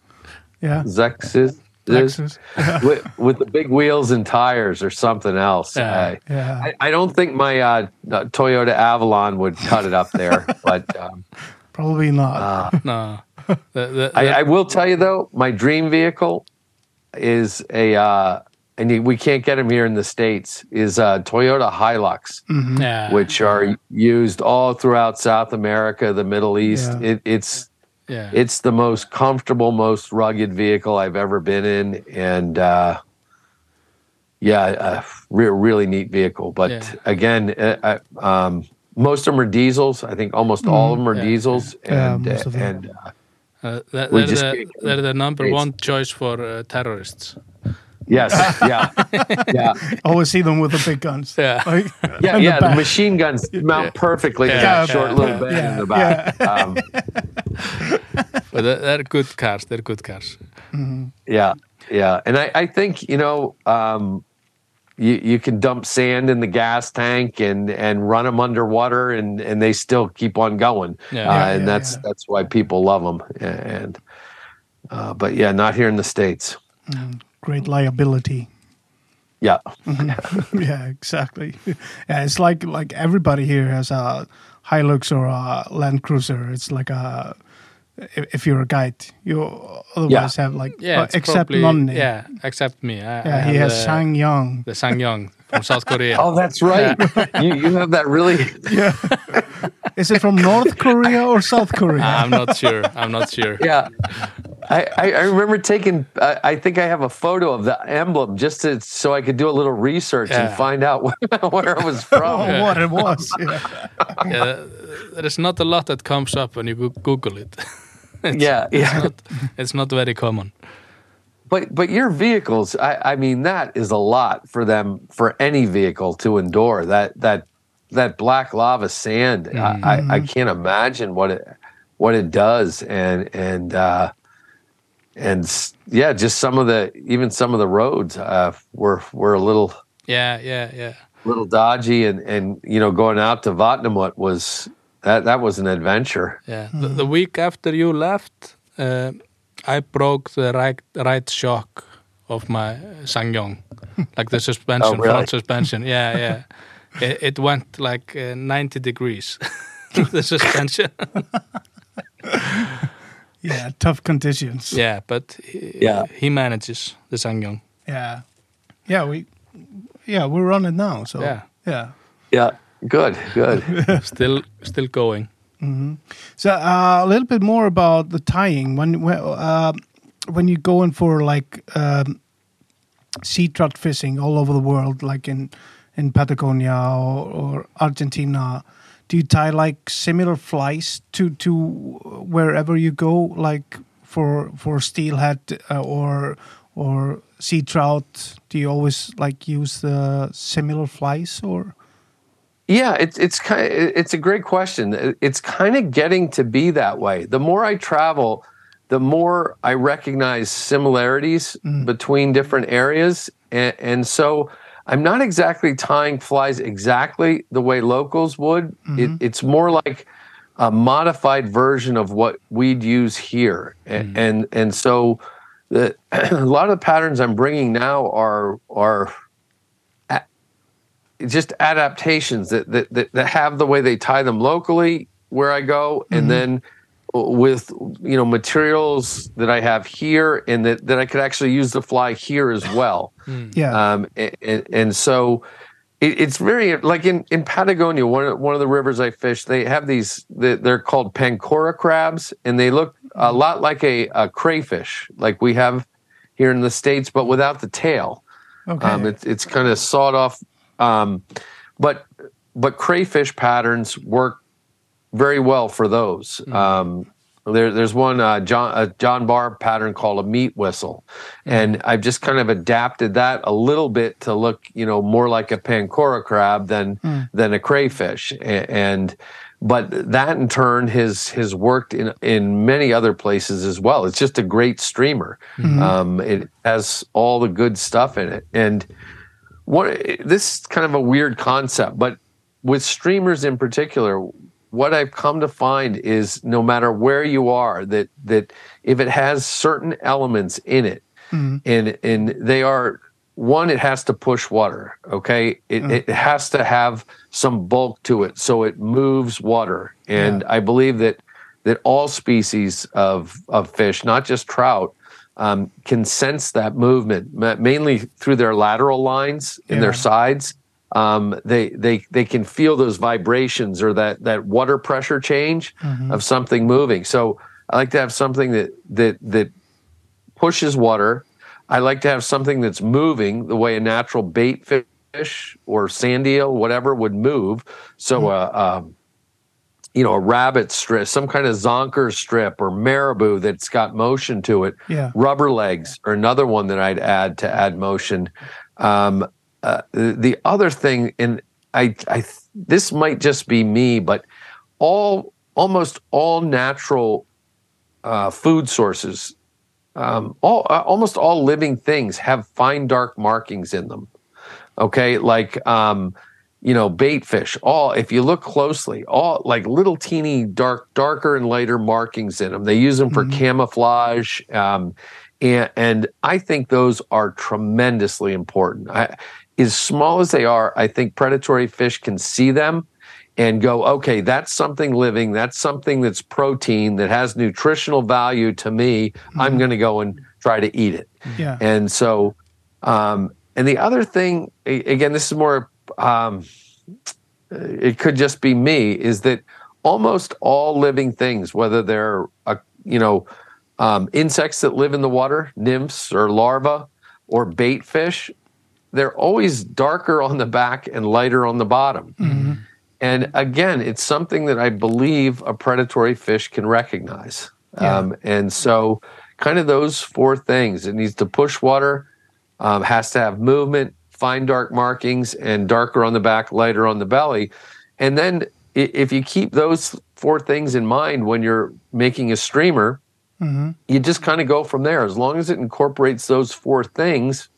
Yeah, Lexus, Lexus. (laughs) with, with the big wheels and tires or something else. Yeah. I, Yeah. I, I don't think my uh, uh, Toyota Avalon would cut it up there, (laughs) but um, Probably not. (laughs) No. The, the, I, I will tell you though, my dream vehicle is a, uh, and we can't get them here in the states. Is a Toyota Hilux. yeah. which are used all throughout South America, the Middle East. Yeah. It, it's yeah. it's the most comfortable, most rugged vehicle I've ever been in, and uh, yeah, a re- really neat vehicle. But Yeah. again, uh, uh, um, most of them are diesels. I think almost all of them are Yeah, diesels, Yeah, and most of and uh, Uh, that, We they're, just the, they're the number one choice for uh, terrorists. Yes, (laughs) yeah, yeah. Always see them with the big guns. Yeah. Like, Yeah, (laughs) in yeah, the back. machine guns mount perfectly to Yeah, that yeah, short yeah, little bed yeah, in the back. Um, But (laughs) they're, they're good cars. They're good cars. Yeah, yeah, and I, I think you know um, you you can dump sand in the gas tank and and run them underwater and and they still keep on going. Yeah. uh, Yeah, and yeah, that's yeah. that's why people love them. And uh, but yeah, not here in the states. Great liability. Yeah. (laughs) yeah, exactly. (laughs) Yeah, it's like like everybody here has a Hilux or a Land Cruiser. It's like a if, if you're a guide, you otherwise have like Yeah, uh, except probably, Nonne. Yeah, except me. I, Yeah, I he has the, SsangYong. the SsangYong from South Korea. (laughs) Oh, that's right. (laughs) you, you have that really. yeah. (laughs) Is it from North Korea or South Korea? I'm not sure. I'm not sure. Yeah. I, I, I remember taking, I, I think I have a photo of the emblem just to, so I could do a little research and find out where it was oh, from. what it was. Yeah. Yeah, there is not a lot that comes up when you Google it. it's, Yeah, it's yeah. not. It's not very common. But but your vehicles, I, I mean, that is a lot for them for any vehicle to endure. That that that black lava sand, I, I, I can't imagine what it what it does, and and uh, and yeah, just some of the even some of the roads uh, were were a little Yeah, yeah, yeah. little dodgy, and and you know going out to Vatnamót was that that was an adventure. Yeah. The, the week after you left, uh, I broke the right right shock of my SsangYong, (laughs) like the suspension, Oh, really? front suspension. Yeah, yeah. (laughs) It, it went like uh, 90 degrees. (laughs) the suspension. yeah, tough conditions. yeah, but he, Yeah. he manages the SsangYong. yeah, yeah. We yeah we're on it now. So Yeah. yeah. Yeah, good, good. Still, still going. So uh, a little bit more about the tying when when, uh, when you go in for like um, sea trout fishing all over the world, like in in Patagonia or, or Argentina. Do you tie like similar flies to to wherever you go, like for for steelhead uh, or or sea trout? Do you always like use the similar flies or? Yeah, it's it's kind of, it's a great question. It's kind of getting to be that way. The more I travel, the more I recognize similarities mm. between different areas, and, and so I'm not exactly tying flies exactly the way locals would. It, mm-hmm. it's more like a modified version of what we'd use here, A- mm. and and so the (clears throat) a lot of the patterns I'm bringing now are are just adaptations that, that that that have the way they tie them locally where I go, and then with you know materials that I have here, and that that I could actually use to fly here as well. Yeah, Um, and, and so it, it's very like in, in Patagonia, one of, one of the rivers I fish, they have these, they- they're called Pancora crabs, and they look a lot like a, a crayfish, like we have here in the States, but without the tail. okay. Um, it's it's kind of sawed off, um, but but crayfish patterns work very well for those. Um, there, there's one uh, John a John Barr pattern called a meat whistle, and I've just kind of adapted that a little bit to look, you know, more like a pancora crab than than a crayfish, A- and. But that in turn has has worked in in many other places as well. It's just a great streamer. Um, it has all the good stuff in it, and what this is kind of a weird concept, but with streamers in particular, what I've come to find is no matter where you are, that that if it has certain elements in it, mm-hmm. and and they are one, it has to push water. Okay, it, mm. it has to have some bulk to it, so it moves water. And I believe that that all species of of fish, not just trout, um, can sense that movement, mainly through their lateral lines in their sides. Um, they they they can feel those vibrations or that that water pressure change of something moving. So I like to have something that that that pushes water. I like to have something that's moving the way a natural bait fish or sand eel, whatever, would move. So, uh, um, you know, a rabbit strip, some kind of zonker strip or marabou that's got motion to it. Yeah. Rubber legs are another one that I'd add to add motion. Um, uh, the, the other thing, and I, I, this might just be me, but all, almost all natural uh, food sources um, all uh, almost all living things have fine dark markings in them. Okay, like um, you know, bait fish. All if you look closely, all like little teeny dark, darker and lighter markings in them. They use them for camouflage. Um, and, and I think those are tremendously important. I, as small as they are, I think predatory fish can see them and go, okay, that's something living, that's something that's protein that has nutritional value to me. I'm going to go and try to eat it. Yeah. And so, um, and the other thing, again, this is more, um, it could just be me, is that almost all living things, whether they're, uh, you know, um, insects that live in the water, nymphs or larvae, or bait fish, they're always darker on the back and lighter on the bottom. And again, it's something that I believe a predatory fish can recognize. Yeah. Um, and so, kind of those four things it needs to push water, um, has to have movement, fine dark markings, and darker on the back, lighter on the belly. And then, if you keep those four things in mind when you're making a streamer, mm-hmm. you just kind of go from there. As long as it incorporates those four things,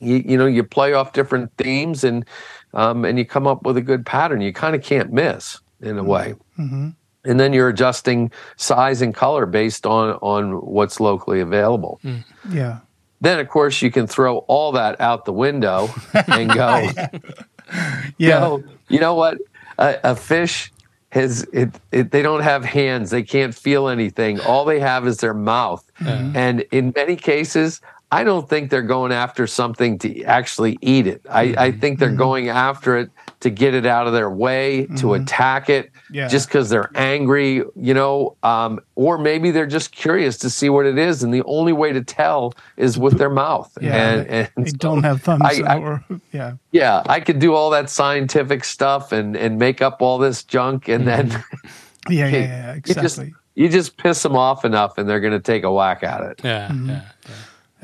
you, you know, you play off different themes and um, and you come up with a good pattern. You kind of can't miss in a mm-hmm. way. Mm-hmm. And then you're adjusting size and color based on on what's locally available. Mm. Yeah. Then, of course, you can throw all that out the window and go, (laughs) Yeah. go, you know what? A, a fish has it, it. They don't have hands. They can't feel anything. All they have is their mouth. And in many cases, I don't think they're going after something to actually eat it. I, I think they're mm. going after it to get it out of their way, to attack it, Yeah. just because they're angry, you know, um, or maybe they're just curious to see what it is. And the only way to tell is with their mouth. Yeah. And, they, and they so don't have thumbs I- I- or yeah. yeah, I could do all that scientific stuff and and make up all this junk, and then (laughs) Yeah, yeah, (laughs) yeah, you just exactly. you just piss them off enough, and they're going to take a whack at it. Yeah, yeah.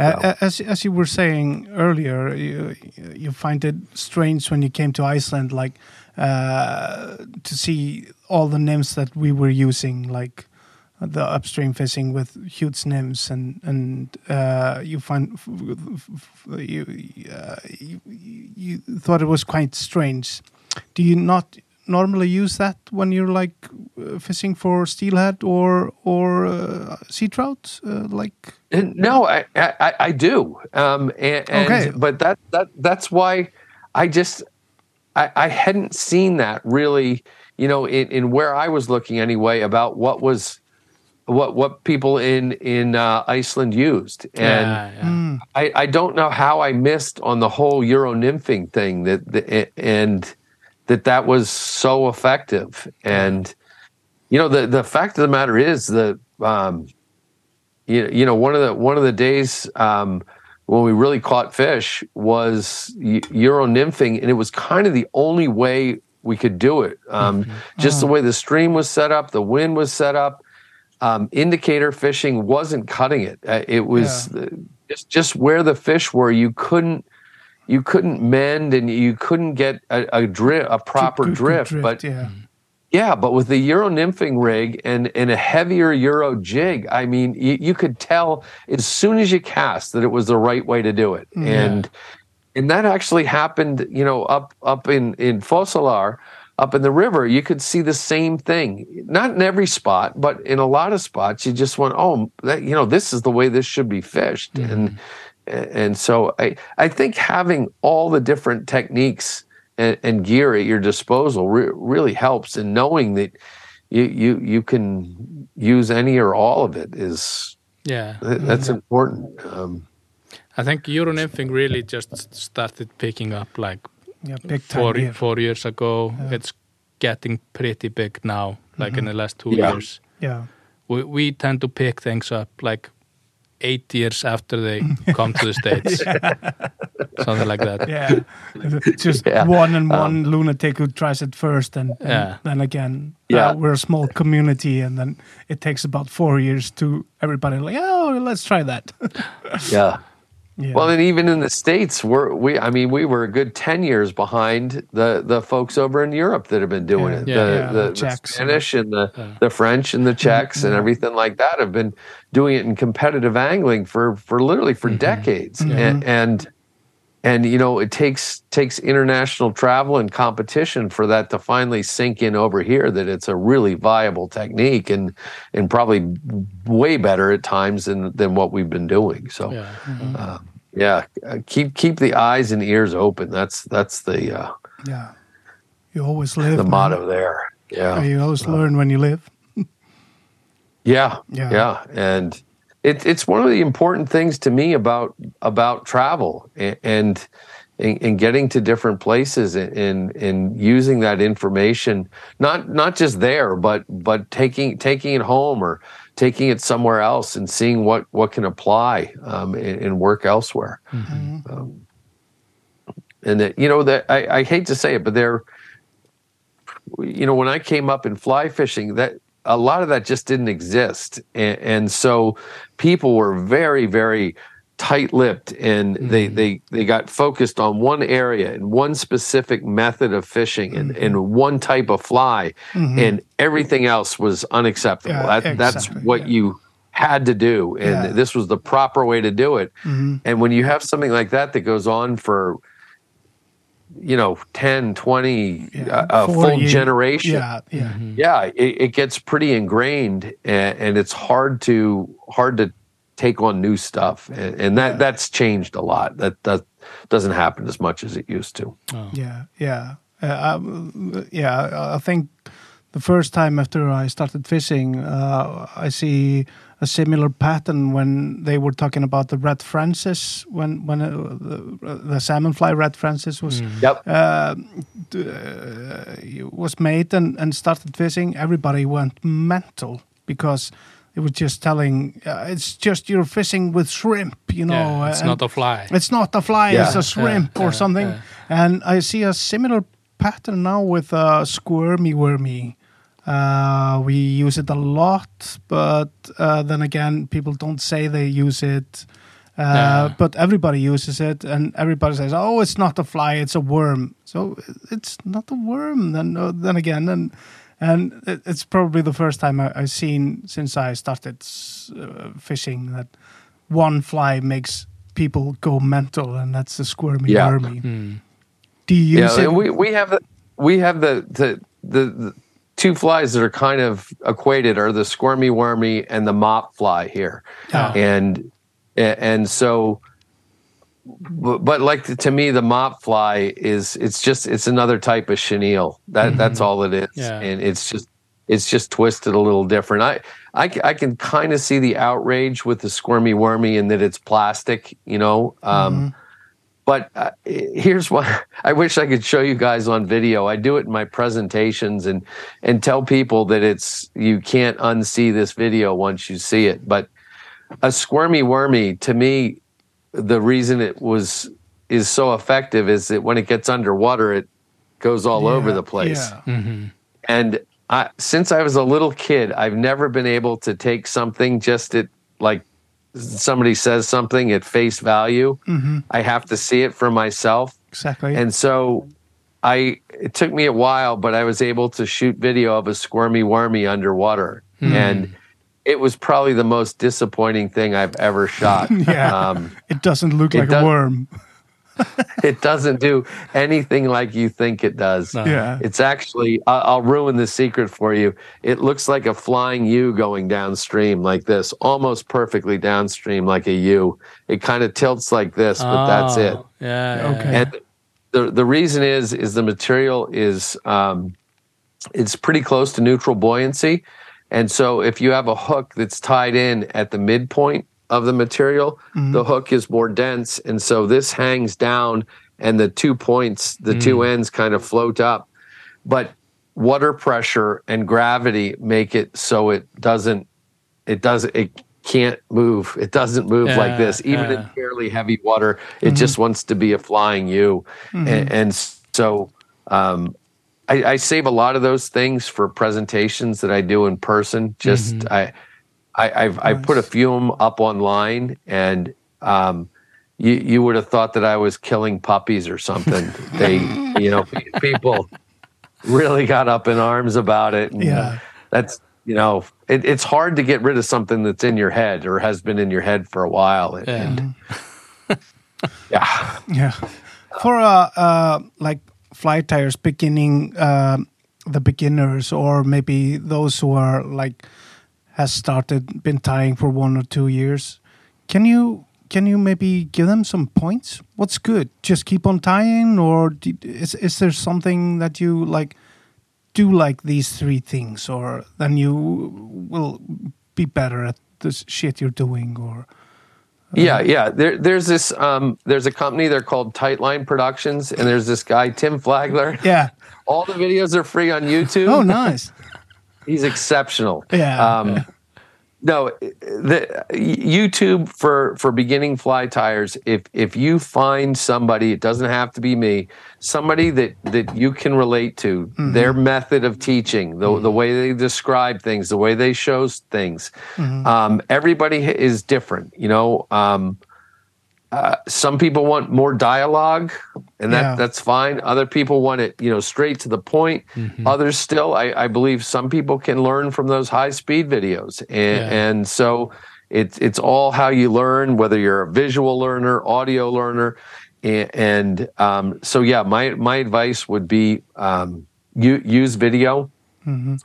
Uh, as as you were saying earlier, you you find it strange when you came to Iceland, like uh, to see all the nymphs that we were using, like the upstream fishing with huge nymphs, and and uh, you find you, uh, you you thought it was quite strange. Do you not normally use that when you're like uh, fishing for steelhead or or uh, sea trout, uh, like? And no, I I, I do, um, and, and Okay. but that that that's why I just I, I hadn't seen that really, you know, in, in where I was looking anyway about what was what what people in in uh, Iceland used, and. yeah, yeah. I, I don't know how I missed on the whole Euro nymphing thing that the, and that that was so effective. And you know the the fact of the matter is that um, you, you know one of the one of the days um, when we really caught fish was Eu- Euro nymphing, and it was kind of the only way we could do it. Um, Just the way the stream was set up, the wind was set up. Um, indicator fishing wasn't cutting it. Uh, it was uh, just just where the fish were. You couldn't you couldn't mend, and you couldn't get a, a drift, a proper good drift. But yeah. Yeah, but with the Euro nymphing rig and, and a heavier Euro jig, I mean, you, you could tell as soon as you cast that it was the right way to do it. Mm, and and that actually happened, you know, up up in in Fossalar, up in the river. You could see the same thing. Not in every spot, but in a lot of spots, you just went, oh, that, you know, this is the way this should be fished. Mm-hmm. And and so I I think having all the different techniques and, and gear at your disposal re- really helps and knowing that you, you you can use any or all of it is yeah. that's important um, I think Euro nymphing really just started picking up like Yeah, big time four here. four years ago. It's getting pretty big now, like in the last two Yeah. years. Yeah. We, we tend to pick things up like eight years after they (laughs) come to the States. Something like that. Yeah. Just Yeah. one and one lunatic who tries it first and, and Yeah. then again. Yeah. Uh, we're a small community and then it takes about four years to everybody like, oh, let's try that. yeah yeah. well and even in the states we're we i mean we were a good 10 years behind the the folks over in europe that have been doing Yeah. it Yeah. the, Yeah, the, the the spanish and the the french and the czechs and mm-hmm. everything like that have been doing it in competitive angling for for literally for mm-hmm. decades mm-hmm. and and and you know it takes takes international travel and competition for that to finally sink in over here that it's a really viable technique and and probably way better at times than than what we've been doing so Yeah. uh, yeah uh, keep keep the eyes and ears open that's that's the uh, Yeah. You always live. the man. motto there yeah You always learn when you live. Yeah, Yeah. yeah, and it, it's one of the important things to me about about travel and and, and getting to different places and, and and using that information not not just there but but taking taking it home or taking it somewhere else and seeing what what can apply um, and, and work elsewhere. Um, and that you know that I, I hate to say it, but there, you know, when I came up in fly fishing, that a lot of that just didn't exist, and, and so people were very, very tight-lipped, and they mm-hmm. they they got focused on one area and one specific method of fishing and, and mm-hmm. one type of fly, mm-hmm. and everything else was unacceptable. Yeah, that, that's what yeah. you had to do, and Yeah. this was the proper way to do it. Mhm. And when you have something like that that goes on for, you know, 10, 20, Yeah, a, a full 40, generation, Yeah, yeah. yeah, it, it gets pretty ingrained and, and it's hard to hard to take on new stuff. And, and that that's changed a lot. That, that doesn't happen as much as it used to. Yeah, yeah, uh, um, yeah. I think the first time after I started fishing, uh, I see a similar pattern when they were talking about the red Francis when when uh, the, the salmon fly red Francis was Yep. uh, uh, was made and, and started fishing. Everybody went mental because it was just telling uh, it's just you're fishing with shrimp, you know. yeah, it's not a fly. it's not a fly, Yeah. it's a shrimp Yeah, or yeah, something. yeah. And I see a similar pattern now with uh, squirmy wormy. Uh, we use it a lot, but uh, then again, people don't say they use it. Uh, Yeah. But everybody uses it, and everybody says, "Oh, it's not a fly; it's a worm." So it's not a worm. Then, uh, then again, and and it's probably the first time I, I've seen since I started uh, fishing that one fly makes people go mental, and that's the squirmy Yeah. wormy. Hmm. Do you use yeah, it? and we, we have the we have the, the the the two flies that are kind of equated are the squirmy wormy and the mop fly here. Yeah. and and so but, but like to me the mop fly is it's just it's another type of chenille that that's all it is Yeah. and it's just it's just twisted a little different i i, I can kind of see the outrage with the squirmy wormy and that it's plastic you know um but uh, here's what (laughs) I wish I could show you guys on video. I do it in my presentations and and tell people that it's you can't unsee this video once you see it. But a squirmy wormy to me, the reason it was is so effective is that when it gets underwater, it goes all over the place. Yeah. Mm-hmm. And I, since I was a little kid, I've never been able to take something just at like somebody says something at face value. Mm-hmm. I have to see it for myself. Exactly. And so I it took me a while, but I was able to shoot video of a squirmy wormy underwater. Hmm. And it was probably the most disappointing thing I've ever shot. (laughs) Yeah. Um, it doesn't look it like does- a worm. (laughs) (laughs) it doesn't do anything like you think it does. No. Yeah. It's actually, I- I'll ruin the secret for you. It looks like a flying U going downstream like this, almost perfectly downstream like a U. It kind of tilts like this, but that's it. Oh, Yeah. yeah, Okay. And the the reason is is the material is um, it's pretty close to neutral buoyancy, and so if you have a hook that's tied in at the midpoint of the material, mm-hmm. the hook is more dense, and so this hangs down, and the two points, the two mm. ends, kind of float up, but water pressure and gravity make it so it doesn't it doesn't it can't move. It doesn't move like this. Even in fairly heavy water it mm-hmm. just wants to be a flying u. And, mm-hmm. and so um I, I save a lot of those things for presentations that i do in person just i I, I've I put a few of them up online, and um, you you would have thought that I was killing puppies or something. (laughs) they, you know, people really got up in arms about it. And Yeah. that's you know, it, it's hard to get rid of something that's in your head or has been in your head for a while. And, Yeah. and (laughs) Yeah. Yeah. For uh, uh like fly tyers beginning uh, the beginners or maybe those who are like has started been tying for one or two years, can you can you maybe give them some points? What's good? Just keep on tying, or is is there something that you like do like these three things, or then you will be better at this shit you're doing, or Yeah, yeah. There, there's this. Um, there's a company. They're called Tightline Productions, and there's this guy Tim Flagler. yeah. (laughs) All the videos are free on YouTube. Oh, nice. (laughs) He's exceptional. Yeah. Um, no, the YouTube for for beginning fly tyers. If if you find somebody, it doesn't have to be me. Somebody that that you can relate to, their method of teaching, the the way they describe things, the way they show things. Um, everybody is different. You know. Um, uh, some people want more dialogue, and that Yeah. that's fine. Other people want it, you know, straight to the point. Others still, I, I believe, some people can learn from those high speed videos, and Yeah. and so it's it's all how you learn, whether you're a visual learner, audio learner, and, and um, so yeah, my my advice would be um, you, use video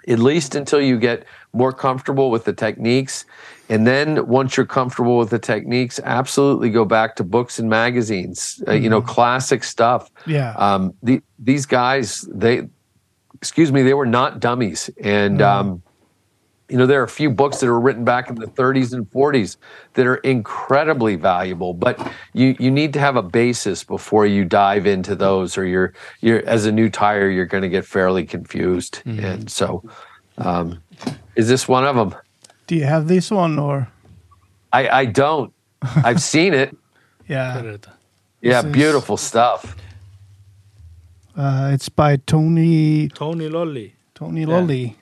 at least until you get more comfortable with the techniques. And then once you're comfortable with the techniques, absolutely go back to books and magazines, uh, you know, classic stuff. Yeah. Um, the, these guys, they, excuse me, they were not dummies. And, um, you know, there are a few books that are written back in the 30s and 40s that are incredibly valuable, but you, you need to have a basis before you dive into those, or you're you're as a new tyer, you're going to get fairly confused. And so, um, is this one of them? Do you have this one or? I, I don't. I've (laughs) seen it. Yeah. Yeah, This is- beautiful stuff. Uh, it's by Tony Tony Lolly. Tony Lolly.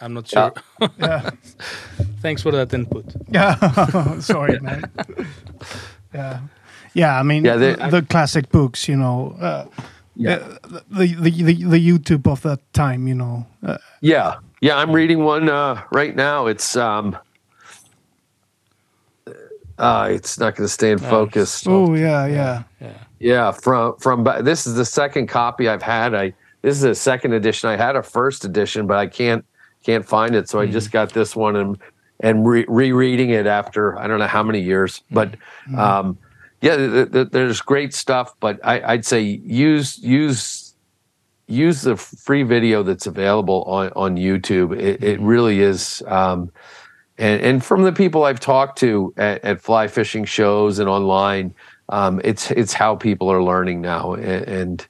I'm not (laughs) sure. Yeah. (laughs) Thanks for that input. Yeah. Sorry, man. Yeah. Yeah. I mean, Yeah, the, the classic books, you know. Uh, Yeah. uh, the, the the the YouTube of that time, you know. Uh, Yeah, yeah. I'm reading one uh, right now. It's um, uh, it's not going to stay in focus. oh yeah, yeah. Yeah. Yeah, from from ba- this is the second copy I've had. I this is a second edition. I had a first edition, but I can't can't find it, so I just got this one and and re- rereading it after I don't know how many years. But um, yeah, th- th- there's great stuff. But I, I'd say use use use the free video that's available on on YouTube. It, it really is. Um, and and from the people I've talked to at, at fly fishing shows and online, um, it's it's how people are learning now, and, and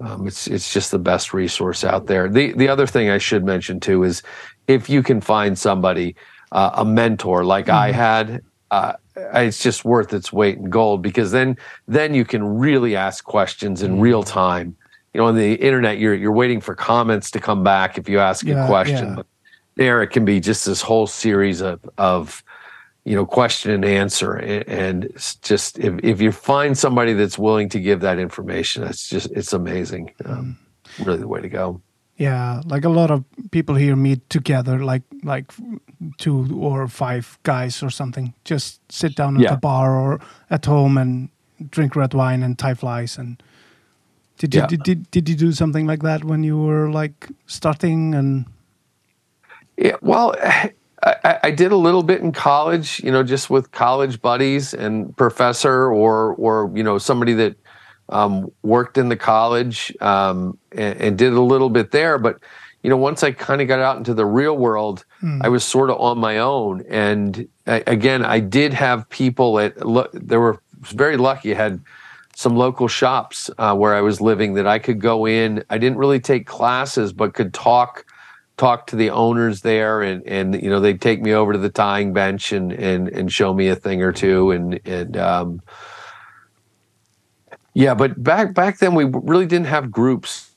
um, it's it's just the best resource out there. The the other thing I should mention too is if you can find somebody, uh, a mentor like I had. Uh, it's just worth its weight in gold because then then you can really ask questions in real time. You know, on the internet, you're you're waiting for comments to come back if you ask Yeah, a question. yeah. But there, it can be just this whole series of of you know question and answer and, just if, if you find somebody that's willing to give that information it's just it's amazing um, really the way to go Yeah, like a lot of people here meet together, like like two or five guys or something. Just sit down at Yeah. the bar or at home and drink red wine and tie flies. And did you Yeah. did, did did you do something like that when you were like starting? And yeah well I, I- I did a little bit in college you know just with college buddies and professor or or you know somebody that um, worked in the college um, and, and did a little bit there but you know once i kind of got out into the real world i was sort of on my own and I, again i did have people at there were very lucky i had some local shops uh, where i was living that i could go in. I didn't really take classes but could talk talk to the owners there and and you know they'd take me over to the tying bench and and and show me a thing or two and and um yeah but back back then we really didn't have groups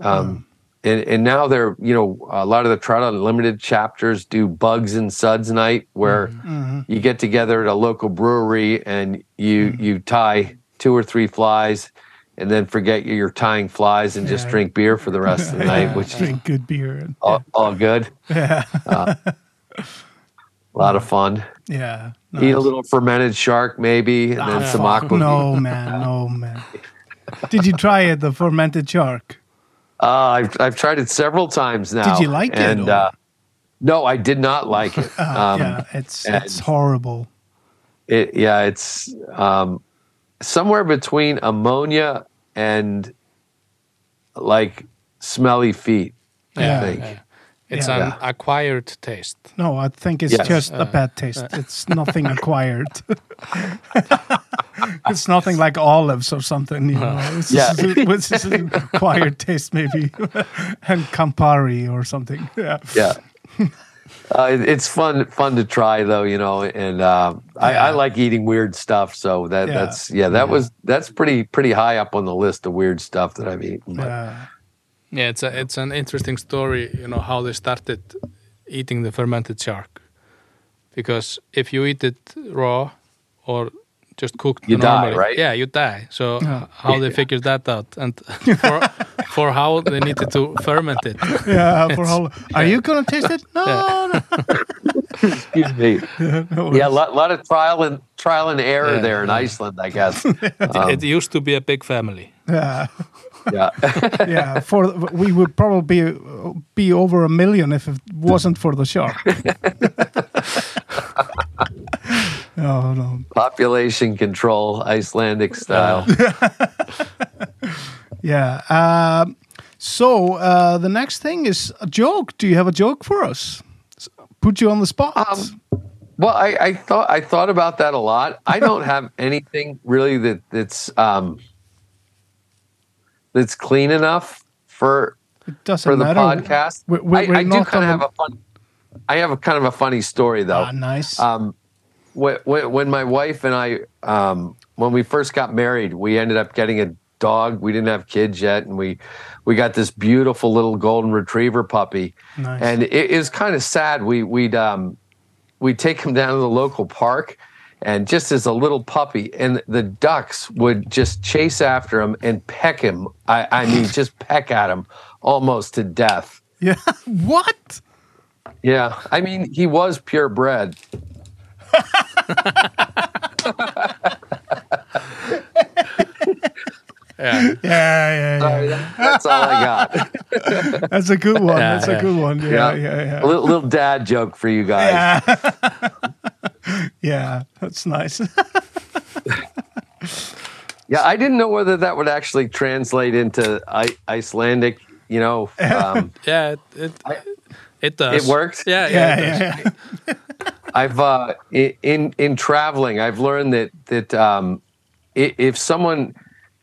um and and now they're you know a lot of the trout unlimited chapters do bugs and suds night where you get together at a local brewery and you you tie two or three flies and then forget you're tying flies and just Yeah. drink beer for the rest of the night which is drink good beer. All, all good yeah, A lot of fun. Yeah. Eat a little fermented shark, maybe, and then Ah, some aqua. No, man. No, man. Did you try it, the fermented shark? Uh, I've I've tried it several times now. Did you like it, And or- uh, no, I did not like it. Uh, (laughs) Um, yeah, it's it's horrible. It, yeah, it's um, somewhere between ammonia and like smelly feet. Yeah. I think. Yeah. It's Yeah. an acquired taste. No, I think it's Yes. just a uh, bad taste. Uh. It's nothing (laughs) acquired. (laughs) it's nothing like olives or something, you uh-huh. know. It's Yeah. just, it's just an (laughs) acquired taste, maybe, and Campari or something. Yeah. Yeah. Uh, it- it's fun, fun to try though, you know, and uh, I, Yeah. I like eating weird stuff. So that Yeah. that's yeah, that was that's pretty pretty high up on the list of weird stuff that I've eaten. But Yeah. Yeah, it's a, it's an interesting story, you know, how they started eating the fermented shark. Because if you eat it raw or just cooked You die, right? Yeah, you die. So Yeah. how they figured that out and (laughs) for, for how they needed to ferment it. (laughs) Yeah. For how, are you going to taste it? No. no. excuse me. (laughs) no Yeah, a lot, lot of trial and trial and error Yeah, there in Iceland, I guess. (laughs) Um, it used to be a big family. Yeah. yeah. Yeah. For we would probably be, be over a million if it wasn't for the shark. oh, no. Population control, Icelandic style. Yeah. Um, so uh, the next thing is a joke. Do you have a joke for us? Put you on the spot. Um, Well, I, I thought I thought about that a lot. I don't have (laughs) anything really that that's um, that's clean enough for it doesn't for the matter. podcast. We- we- I, we're I do kind of have a fun. I have a kind of a funny story though. Ah, nice. Um, when, when, when my wife and I, um, when we first got married, we ended up getting a dog. We didn't have kids yet, and we we got this beautiful little golden retriever puppy. Nice. And it is kind of sad. We we'd um, we'd take him down to the local park, and just as a little puppy, and the ducks would just chase after him and peck him. I, I mean, (laughs) just peck at him almost to death. yeah. (laughs) what? Yeah, I mean, he was purebred. (laughs) (laughs) Yeah. Yeah, yeah, yeah. Sorry, that- that's all I got. (laughs) That's a good one. Yeah, That's a good one. Yeah, yeah, yeah. A little, little dad joke for you guys. Yeah. (laughs) yeah, that's nice. Yeah, I didn't know whether that would actually translate into I- Icelandic. You know, um, Yeah, it it, it does. it works. Yeah, yeah, yeah, it does. yeah. I've uh, in in traveling, I've learned that that um, if someone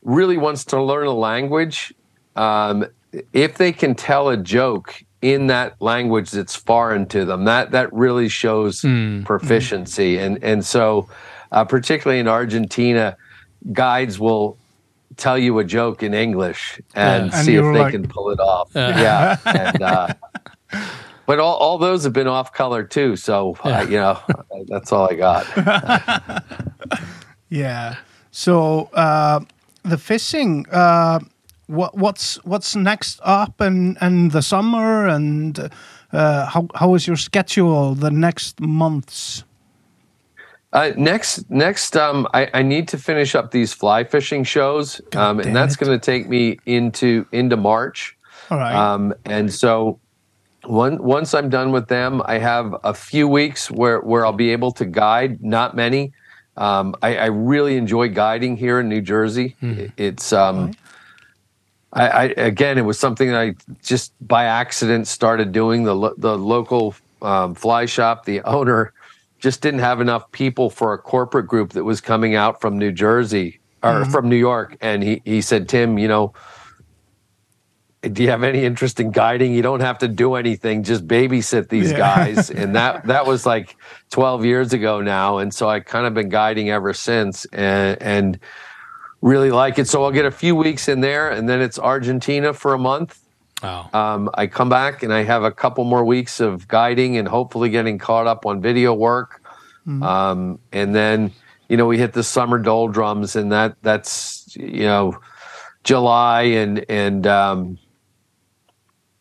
really wants to learn a language, um, if they can tell a joke in that language that's foreign to them, that that really shows proficiency. And and so, uh, particularly in Argentina, guides will tell you a joke in English and Yeah. And see if they like- can pull it off. Yeah, and. Uh, (laughs) but all, all those have been off color too. So, uh, you know, that's all I got. (laughs) Yeah. So uh, the fishing. Uh, what what's what's next up and and the summer and uh, how how is your schedule the next months? Uh, next, next, um, I, I need to finish up these fly fishing shows, um, and that's going to take me into into March. All right. Um, and so, one, once I'm done with them, I have a few weeks where where I'll be able to guide. Not many. Um, I, I really enjoy guiding here in New Jersey. It- It's um, I, I again, it was something that I just by accident started doing. The lo- the local um, fly shop, the owner, just didn't have enough people for a corporate group that was coming out from New Jersey or from New York, and he he said, Tim, you know. Do you have any interest in guiding? You don't have to do anything; just babysit these Yeah. guys. And that (laughs) that was like twelve years ago now, and so I kind of been guiding ever since, and and really like it. So I'll get a few weeks in there, and then it's Argentina for a month. Um, I come back and I have a couple more weeks of guiding and hopefully getting caught up on video work. Um, and then, you know, we hit the summer doldrums, and that that's you know July and and um,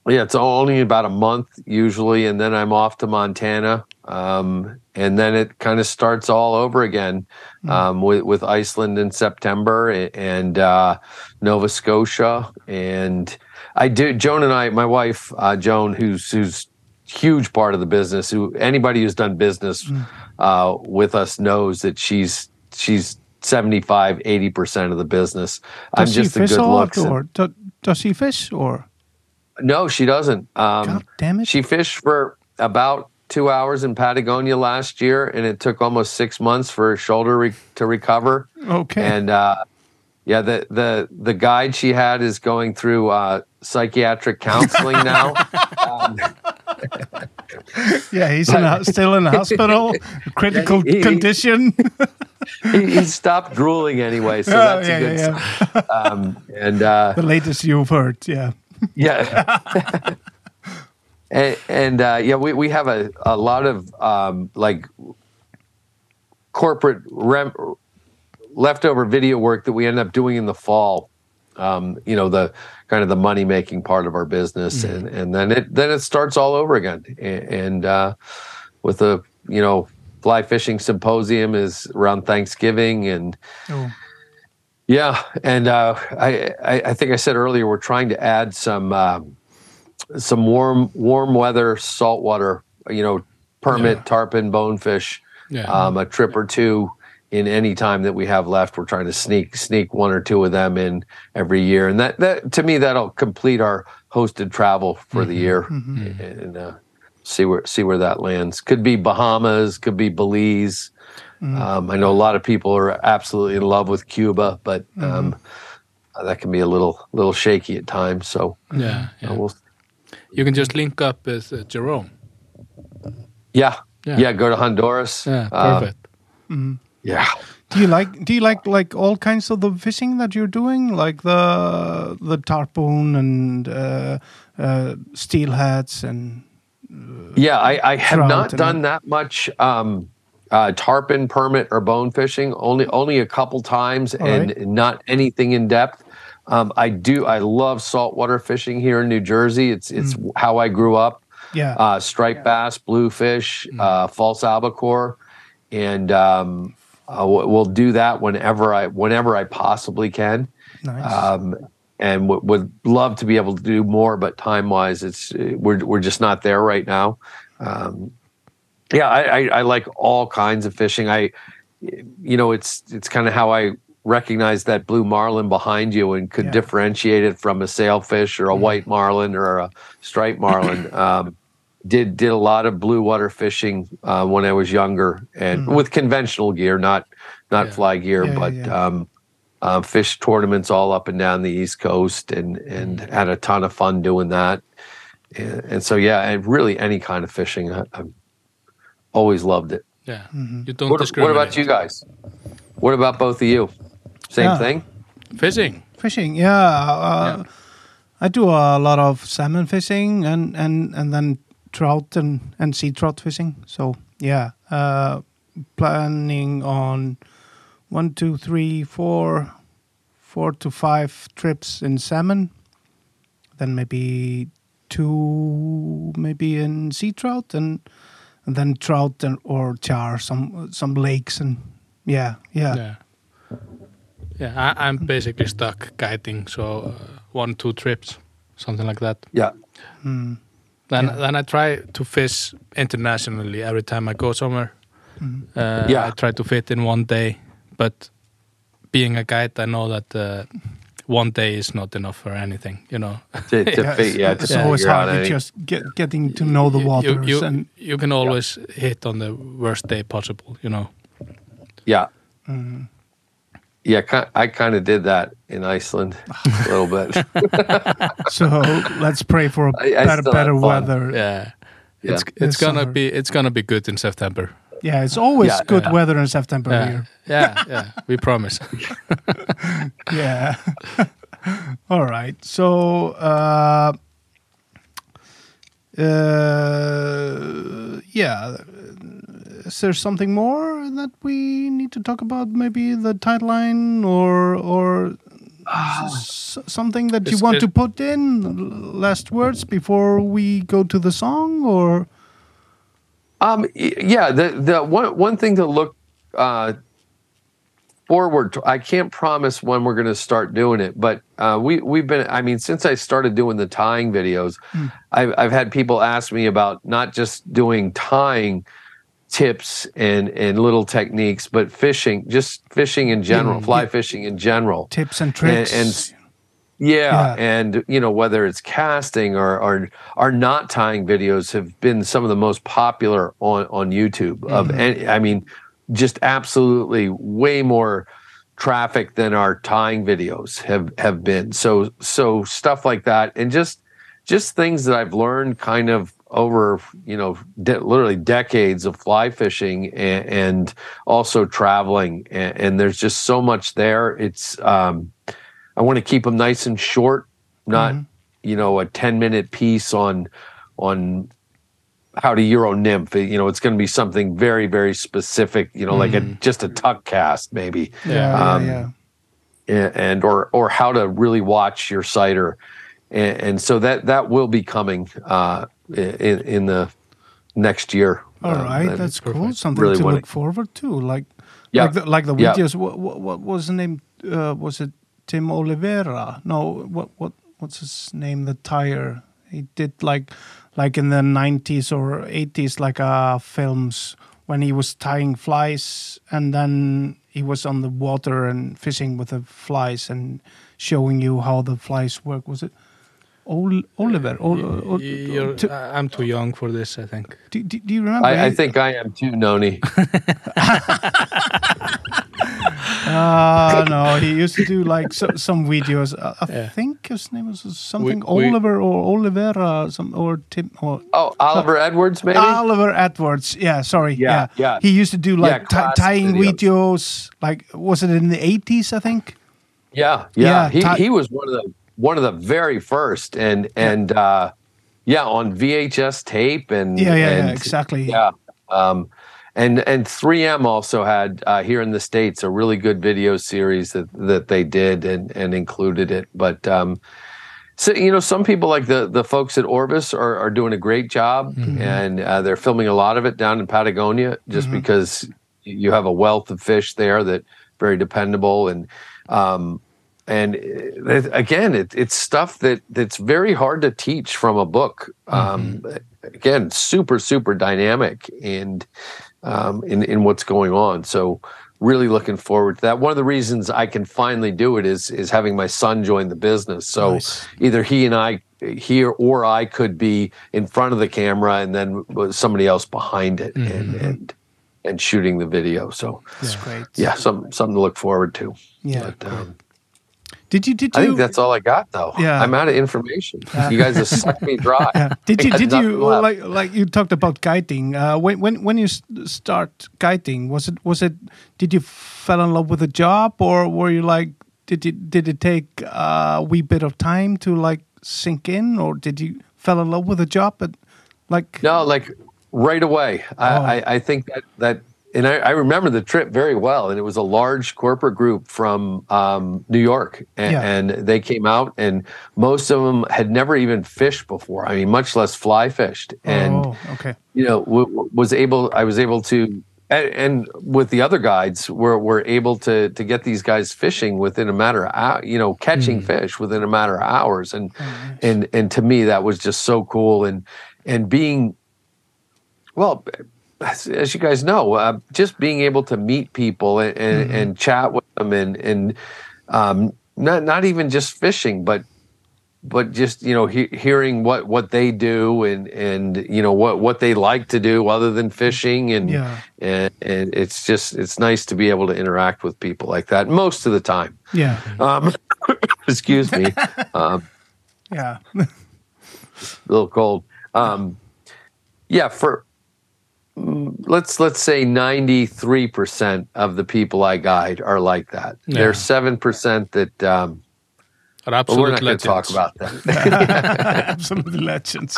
Yeah, it's only about a month usually, and then I'm off to Montana, um, and then it kind of starts all over again um, with with Iceland in September and uh, Nova Scotia, and I do. Joan and I, my wife uh, Joan, who's who's huge part of the business. Who anybody who's done business uh, with us knows that she's she's 75 80 percent of the business. I'm Does she just a good a lot, looks. or do, does she fish, or no, she doesn't. Um, God damn it? She fished for about two hours in Patagonia last year, and it took almost six months for her shoulder re- to recover. okay? And uh, yeah, the the the guide she had is going through uh, psychiatric counseling now. (laughs) um, yeah, he's in a, still in the hospital, (laughs) critical he- condition. (laughs) he, he stopped drooling anyway, so Oh, that's yeah, a good yeah, sign. Um, and uh, the latest you've heard, yeah. Yeah. (laughs) And, and uh, yeah we, we have a, a lot of um, like corporate rem- leftover video work that we end up doing in the fall. Um, you know the kind of the money making part of our business and, and then it then it starts all over again. And, and uh, with the you know fly fishing symposium is around thanksgiving and Oh, yeah, and uh, I, I I think I said earlier we're trying to add some um, some warm warm weather saltwater, you know, permit Yeah. tarpon bonefish, Yeah. um, a trip or two in any time that we have left. We're trying to sneak sneak one or two of them in every year, and that that to me that'll complete our hosted travel for the year, and uh, see where see where that lands. Could be Bahamas, could be Belize. Um, I know a lot of people are absolutely in love with Cuba, but um, uh, that can be a little little shaky at times. So yeah, uh, we'll, You can just link up with uh, Jerome. yeah, Yeah. yeah, Go to Honduras. Yeah, Uh, perfect. yeah, Do you like do you like like all kinds of the fishing that you're doing, like the the tarpon and uh, uh, steelheads and yeah. I, I have Trout not and- done that much um, uh, tarpon permit or bone fishing. Only only a couple times, All and right. not anything in depth. Um, I do. I love saltwater fishing here in New Jersey. It's it's Mm. how I grew up. yeah, uh, striped bass, bluefish, uh, false albacore, and um, uh, we'll we'll do that whenever I whenever I possibly can, nice. um, and w- would love to be able to do more. But time wise, it's uh, we're we're just not there right now. Um, yeah, I, I, I like all kinds of fishing. I, you know, it's it's kind of how I recognize that blue marlin behind you and could Yeah. differentiate it from a sailfish or a white marlin or a striped marlin. um, did did a lot of blue water fishing uh, when I was younger and with conventional gear, not not Yeah. fly gear, Yeah, but. Um, uh, fish tournaments all up and down the East Coast and and had a ton of fun doing that. And, and so yeah, and really any kind of fishing, I, always loved it. Yeah, Mm-hmm. you don't What, what about you guys? What about both of you? Same Yeah. thing. Fishing. Fishing, yeah. Uh, I do a lot of salmon fishing and and and then trout and and sea trout fishing. So yeah, uh, planning on one, two, three, four, four to five trips in salmon. Then maybe two, maybe in sea trout and and then trout and or char some some lakes and yeah, yeah. Yeah. Yeah, I, I'm basically stuck guiding, so uh, one, two trips, something like that. Yeah. Mm. Then, Yeah. then I try to fish internationally every time I go somewhere. Uh, Yeah. I try to fit in one day, but being a guide, I know that uh, one day is not enough for anything. You know, (laughs) To, to Yeah, fi- yeah, to it's always hard. It's any- just get, getting to know the You- waters you, you, and you can always hit on the worst day possible. You know. yeah. Mm. Yeah, I kind of did that in Iceland a little bit. (laughs) (laughs) so let's pray for a I- I better, still better weather. Yeah. Yeah. It's it's gonna summer. be it's gonna be good in September. Yeah, it's always Yeah, good yeah. weather in September Yeah, here. (laughs) yeah, yeah. We promise. (laughs) Yeah. (laughs) All right. So, uh, uh, yeah. Is there something more that we need to talk about? Maybe the timeline or or s- something that you want to put in last words before we go to the song, or Um, yeah, the the one one thing to look uh, forward to. I can't promise when we're going to start doing it, but uh, we we've been. I mean, since I started doing the tying videos, I've I've had people ask me about not just doing tying tips and and little techniques, but fishing, just fishing in general, Mm, fly fishing in general. tips and tricks? and Yeah, Yeah. and you know whether it's casting or or our not tying videos have been some of the most popular on on YouTube. Of any, I mean, just absolutely way more traffic than our tying videos have have been. So so stuff like that, and just just things that I've learned kind of over you know de- literally decades of fly fishing and, and also traveling, and, and there's just so much there. It's um, I want to keep them nice and short, not you know a ten minute piece on on how to euro nymph. You know, it's going to be something very very specific. You know, like a just a tuck cast maybe, yeah, yeah, um, yeah. and, and or or how to really watch your sighter, and, and so that that will be coming uh, in in the next year. All Um, right, that's cool. perfect. Something Really to look forward to, like Yeah. like the, like the Yeah. videos. What, what what was the name? Uh, was it Tim Oliveira? No, what what what's his name? The tyer. He did like like in the nineties or eighties, like uh films when he was tying flies, and then he was on the water and fishing with the flies and showing you how the flies work. Was it? Ol- Oliver, Ol- Ol- You're, Ti- I- I'm too young for this, I think. do, do, do you remember? I, I think I am too, Noni. Uh, (laughs) (laughs) no, he used to do like so, some videos. I, I Yeah. think his name was something We- we- Oliver or Olivera, some or Tim or Oh, Oliver Edwards, maybe. Oliver Edwards. Yeah, sorry. Yeah, Yeah, yeah. He used to do like ti- classic tying videos. videos. Like, was it in the eighties? I think. Yeah, Yeah, yeah. he Ty- he was one of the one of the very first, and and uh, yeah, on VHS tape and Yeah, yeah, yeah, exactly. Yeah, um, and and 3M also had uh, here in the states a really good video series that that they did and and included it, but. Um, so you know, some people like the the folks at Orvis are, are doing a great job, and uh, they're filming a lot of it down in Patagonia, just because you have a wealth of fish there that very dependable and um, and it, again, it, it's stuff that that's very hard to teach from a book. Um, Again, super super dynamic and um, in in what's going on. So really looking forward to that. One of the reasons I can finally do it is is having my son join the business. So Nice. either he and I here or I could be in front of the camera and then somebody else behind it and and and shooting the video. So That's great. yeah, some something to look forward to. Yeah. But, um, Did you? Did you? I think that's all I got though. Yeah. I'm out of information. You guys have sucked me dry. (laughs) Yeah. Did you? Did you? left. Like like you talked about kiting. Uh, when when when you start kiting, was it was it? Did you fell in love with the job, or were you like? Did it did it take a wee bit of time to like sink in, or did you fell in love with the job? But like No, like right away. I, Oh. I, I think that that, and I, I remember the trip very well. And it was a large corporate group from um, New York, and, Yeah. and they came out, and most of them had never even fished before. I mean, much less fly fished. And oh, okay, you know, w- was able. I was able to. And, and with the other guides, we're, we're able to to get these guys fishing within a matter of hours, you know, catching fish within a matter of hours, and and and to me that was just so cool, and and being well, as, as you guys know, uh, just being able to meet people and and, and chat with them, and and um, not not even just fishing, but but just you know he, hearing what what they do and and you know what what they like to do other than fishing and Yeah. and, and it's just it's nice to be able to interact with people like that most of the time. yeah, Um, (coughs) excuse me, (laughs) um, yeah, a (laughs) little cold. Um, yeah, for let's let's say ninety three percent of the people I guide are like that. Yeah. There's seven percent that. Um, Are but we're not going legends. to talk about that. (laughs) (laughs) absolutely legends.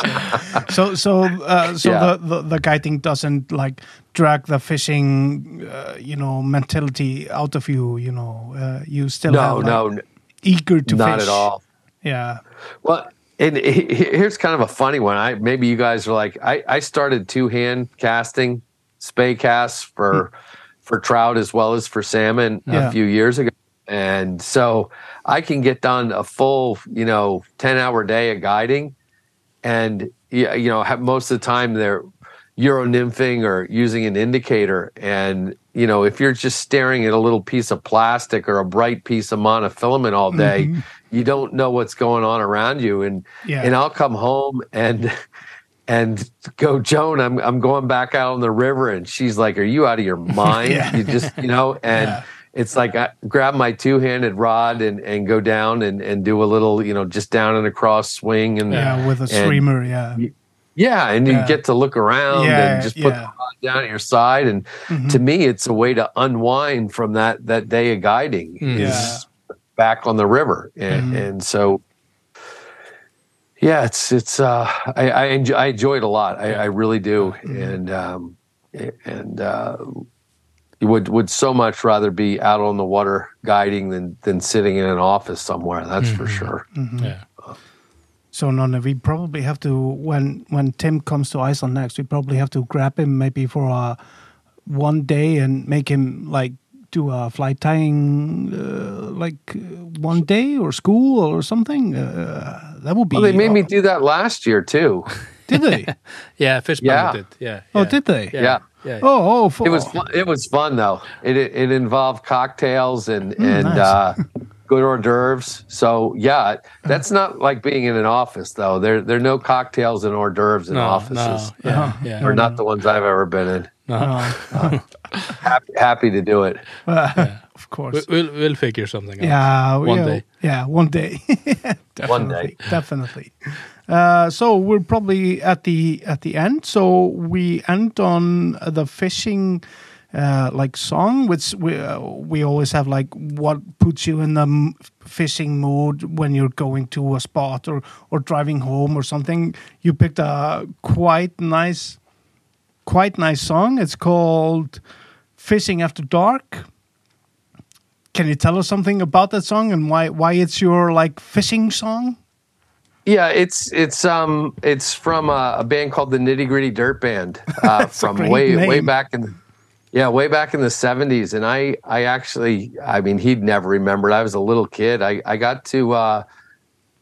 So so uh, so Yeah. the, the the guiding doesn't like drag the fishing, uh, you know, mentality out of you. You know, uh, you still have no, like, no, eager to not fish. at all. Yeah. Well, and he- he- here's kind of a funny one. I maybe you guys are like I, I started two hand casting, spey casts for for trout as well as for salmon Yeah. a few years ago, and so I can get done a full you know ten hour day of guiding, and you know have, most of the time they're euro nymphing or using an indicator, and you know if you're just staring at a little piece of plastic or a bright piece of monofilament all day Mhm. You don't know what's going on around you and Yeah. and I'll come home and and go Joan I'm I'm going back out on the river and she's like are you out of your (laughs) mind Yeah. you just you know (laughs) and Yeah. it's like I grab my two-handed rod and and go down and and do a little you know just down and across swing and yeah, with a streamer. Yeah. yeah and you Yeah. get to look around Yeah, and just put yeah. the rod down at your side and Mhm. to me it's a way to unwind from that that day of guiding Mm. is back on the river and Mhm. and so yeah it's it's uh i i enjoy, I enjoy it a lot i, I really do and um and uh would would so much rather be out on the water guiding than than sitting in an office somewhere that's for Mhm. sure Mhm. Yeah. So Nonna, we probably have to when when Tim comes to Iceland next, we probably have to grab him maybe for a one day and make him like do a fly tying uh, like uh, one day or school or something. Uh, that would be. well they made me do that last year too (laughs) Did they? (laughs) Yeah, fish Yeah. bandit. Yeah. oh, yeah. did they? Yeah. Yeah. Yeah. Oh, oh, for, It was fun. it was fun though. It it, it involved cocktails and Mm, and nice. uh, (laughs) good hors d'oeuvres. So yeah, that's not like being in an office though. There there are no cocktails and hors d'oeuvres in No, offices. no. Yeah. Uh-huh. Yeah. Or not the ones I've ever been in. No. Uh, Happy, happy to do it. of course. We- We'll we'll figure something out. Yeah, One yeah, day. Yeah, one day. (laughs) definitely, One day. definitely. Uh, so we're probably at the at the end. So we end on the fishing. Uh, like song, which we uh, we always have like what puts you in the m- fishing mood when you're going to a spot or or driving home or something. You picked a quite nice, quite nice song. It's called "Fishing After Dark." Can you tell us something about that song and why why it's your like fishing song? Yeah, it's it's um it's from a, a band called the Nitty Gritty Dirt Band (laughs) uh, from way way back in yeah way back in the seventies, and I I actually I mean he'd never remembered. I was a little kid. I I got to uh,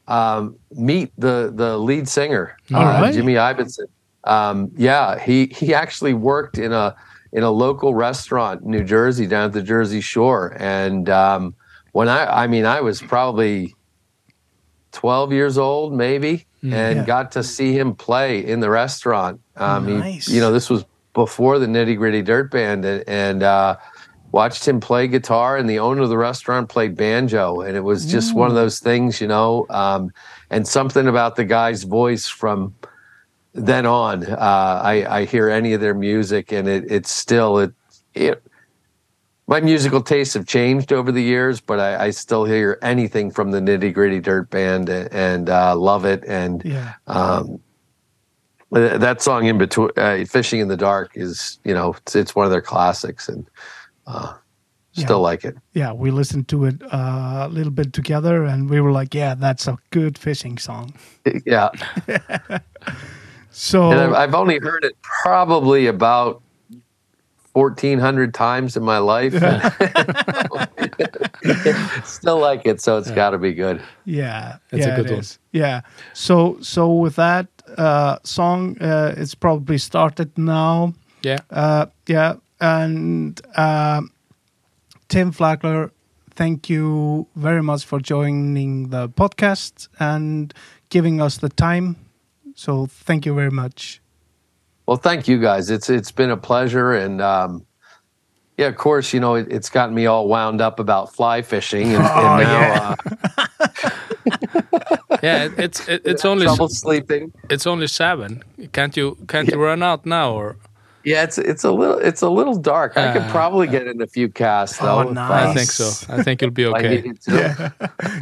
um, meet the the lead singer uh, right. Jimmy Ibbotson. Um, yeah, he he actually worked in a in a local restaurant in New Jersey down at the Jersey Shore, and um, when I I mean I was probably 12 years old maybe Mm. and Yeah. got to see him play in the restaurant um he- Nice. you know this was before the nitty gritty dirt band and, and uh watched him play guitar and the owner of the restaurant played banjo and it was just one of those things you know um and something about the guy's voice from then on uh i i hear any of their music and it it's still it it my musical tastes have changed over the years, but I, I still hear anything from the Nitty Gritty Dirt Band and, and uh, love it. And Yeah. um, that song in between, uh, "Fishing in the Dark," is you know it's, it's one of their classics, and uh, still Yeah. like it. Yeah, we listened to it uh, a little bit together and we were like, yeah, that's a good fishing song. yeah, (laughs) So and I've, I've only heard it probably about fourteen hundred times in my life. (laughs) still like it, so it's got to be good. yeah, That's a good it one. is. Yeah. So so with that uh, song, uh, it's probably started now. Yeah. Uh, yeah, and um Tim Flagler, thank you very much for joining the podcast and giving us the time. So thank you very much. Well, thank you guys. It's it's been a pleasure, and um, yeah, of course, you know it, it's gotten me all wound up about fly fishing, and, Oh, and now yeah. uh, (laughs) Yeah, it, it's it, it's only trouble sleeping. it's only seven. Can't you can't you run out now or? Yeah, it's it's a little it's a little dark. I could Uh, probably get in a few casts though. Oh, nice. I uh, think so. I think you'll be if I okay. needed to.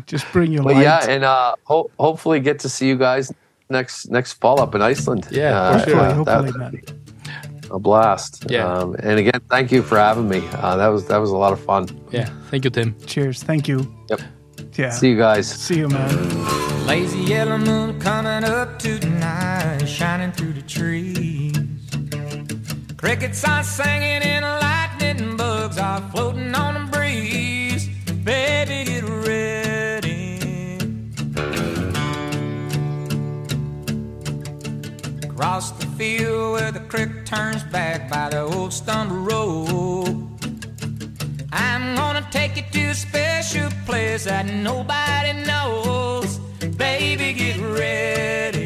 (laughs) Just bring your But light. yeah, and uh, ho- hopefully get to see you guys next next fall up in Iceland. Yeah, uh, for sure. hopefully, that- hopefully, man. a blast. Yeah. Um, and again, thank you for having me. Uh, that was that was a lot of fun. Yeah. Thank you, Tim. Cheers. Thank you. Yep. yeah See you guys. see you man Lazy yellow moon coming up tonight, shining through the trees. Crickets are singing and lightning Across the field where the creek turns back by the old stumble road. I'm gonna take you to a special place that nobody knows. Baby, get ready.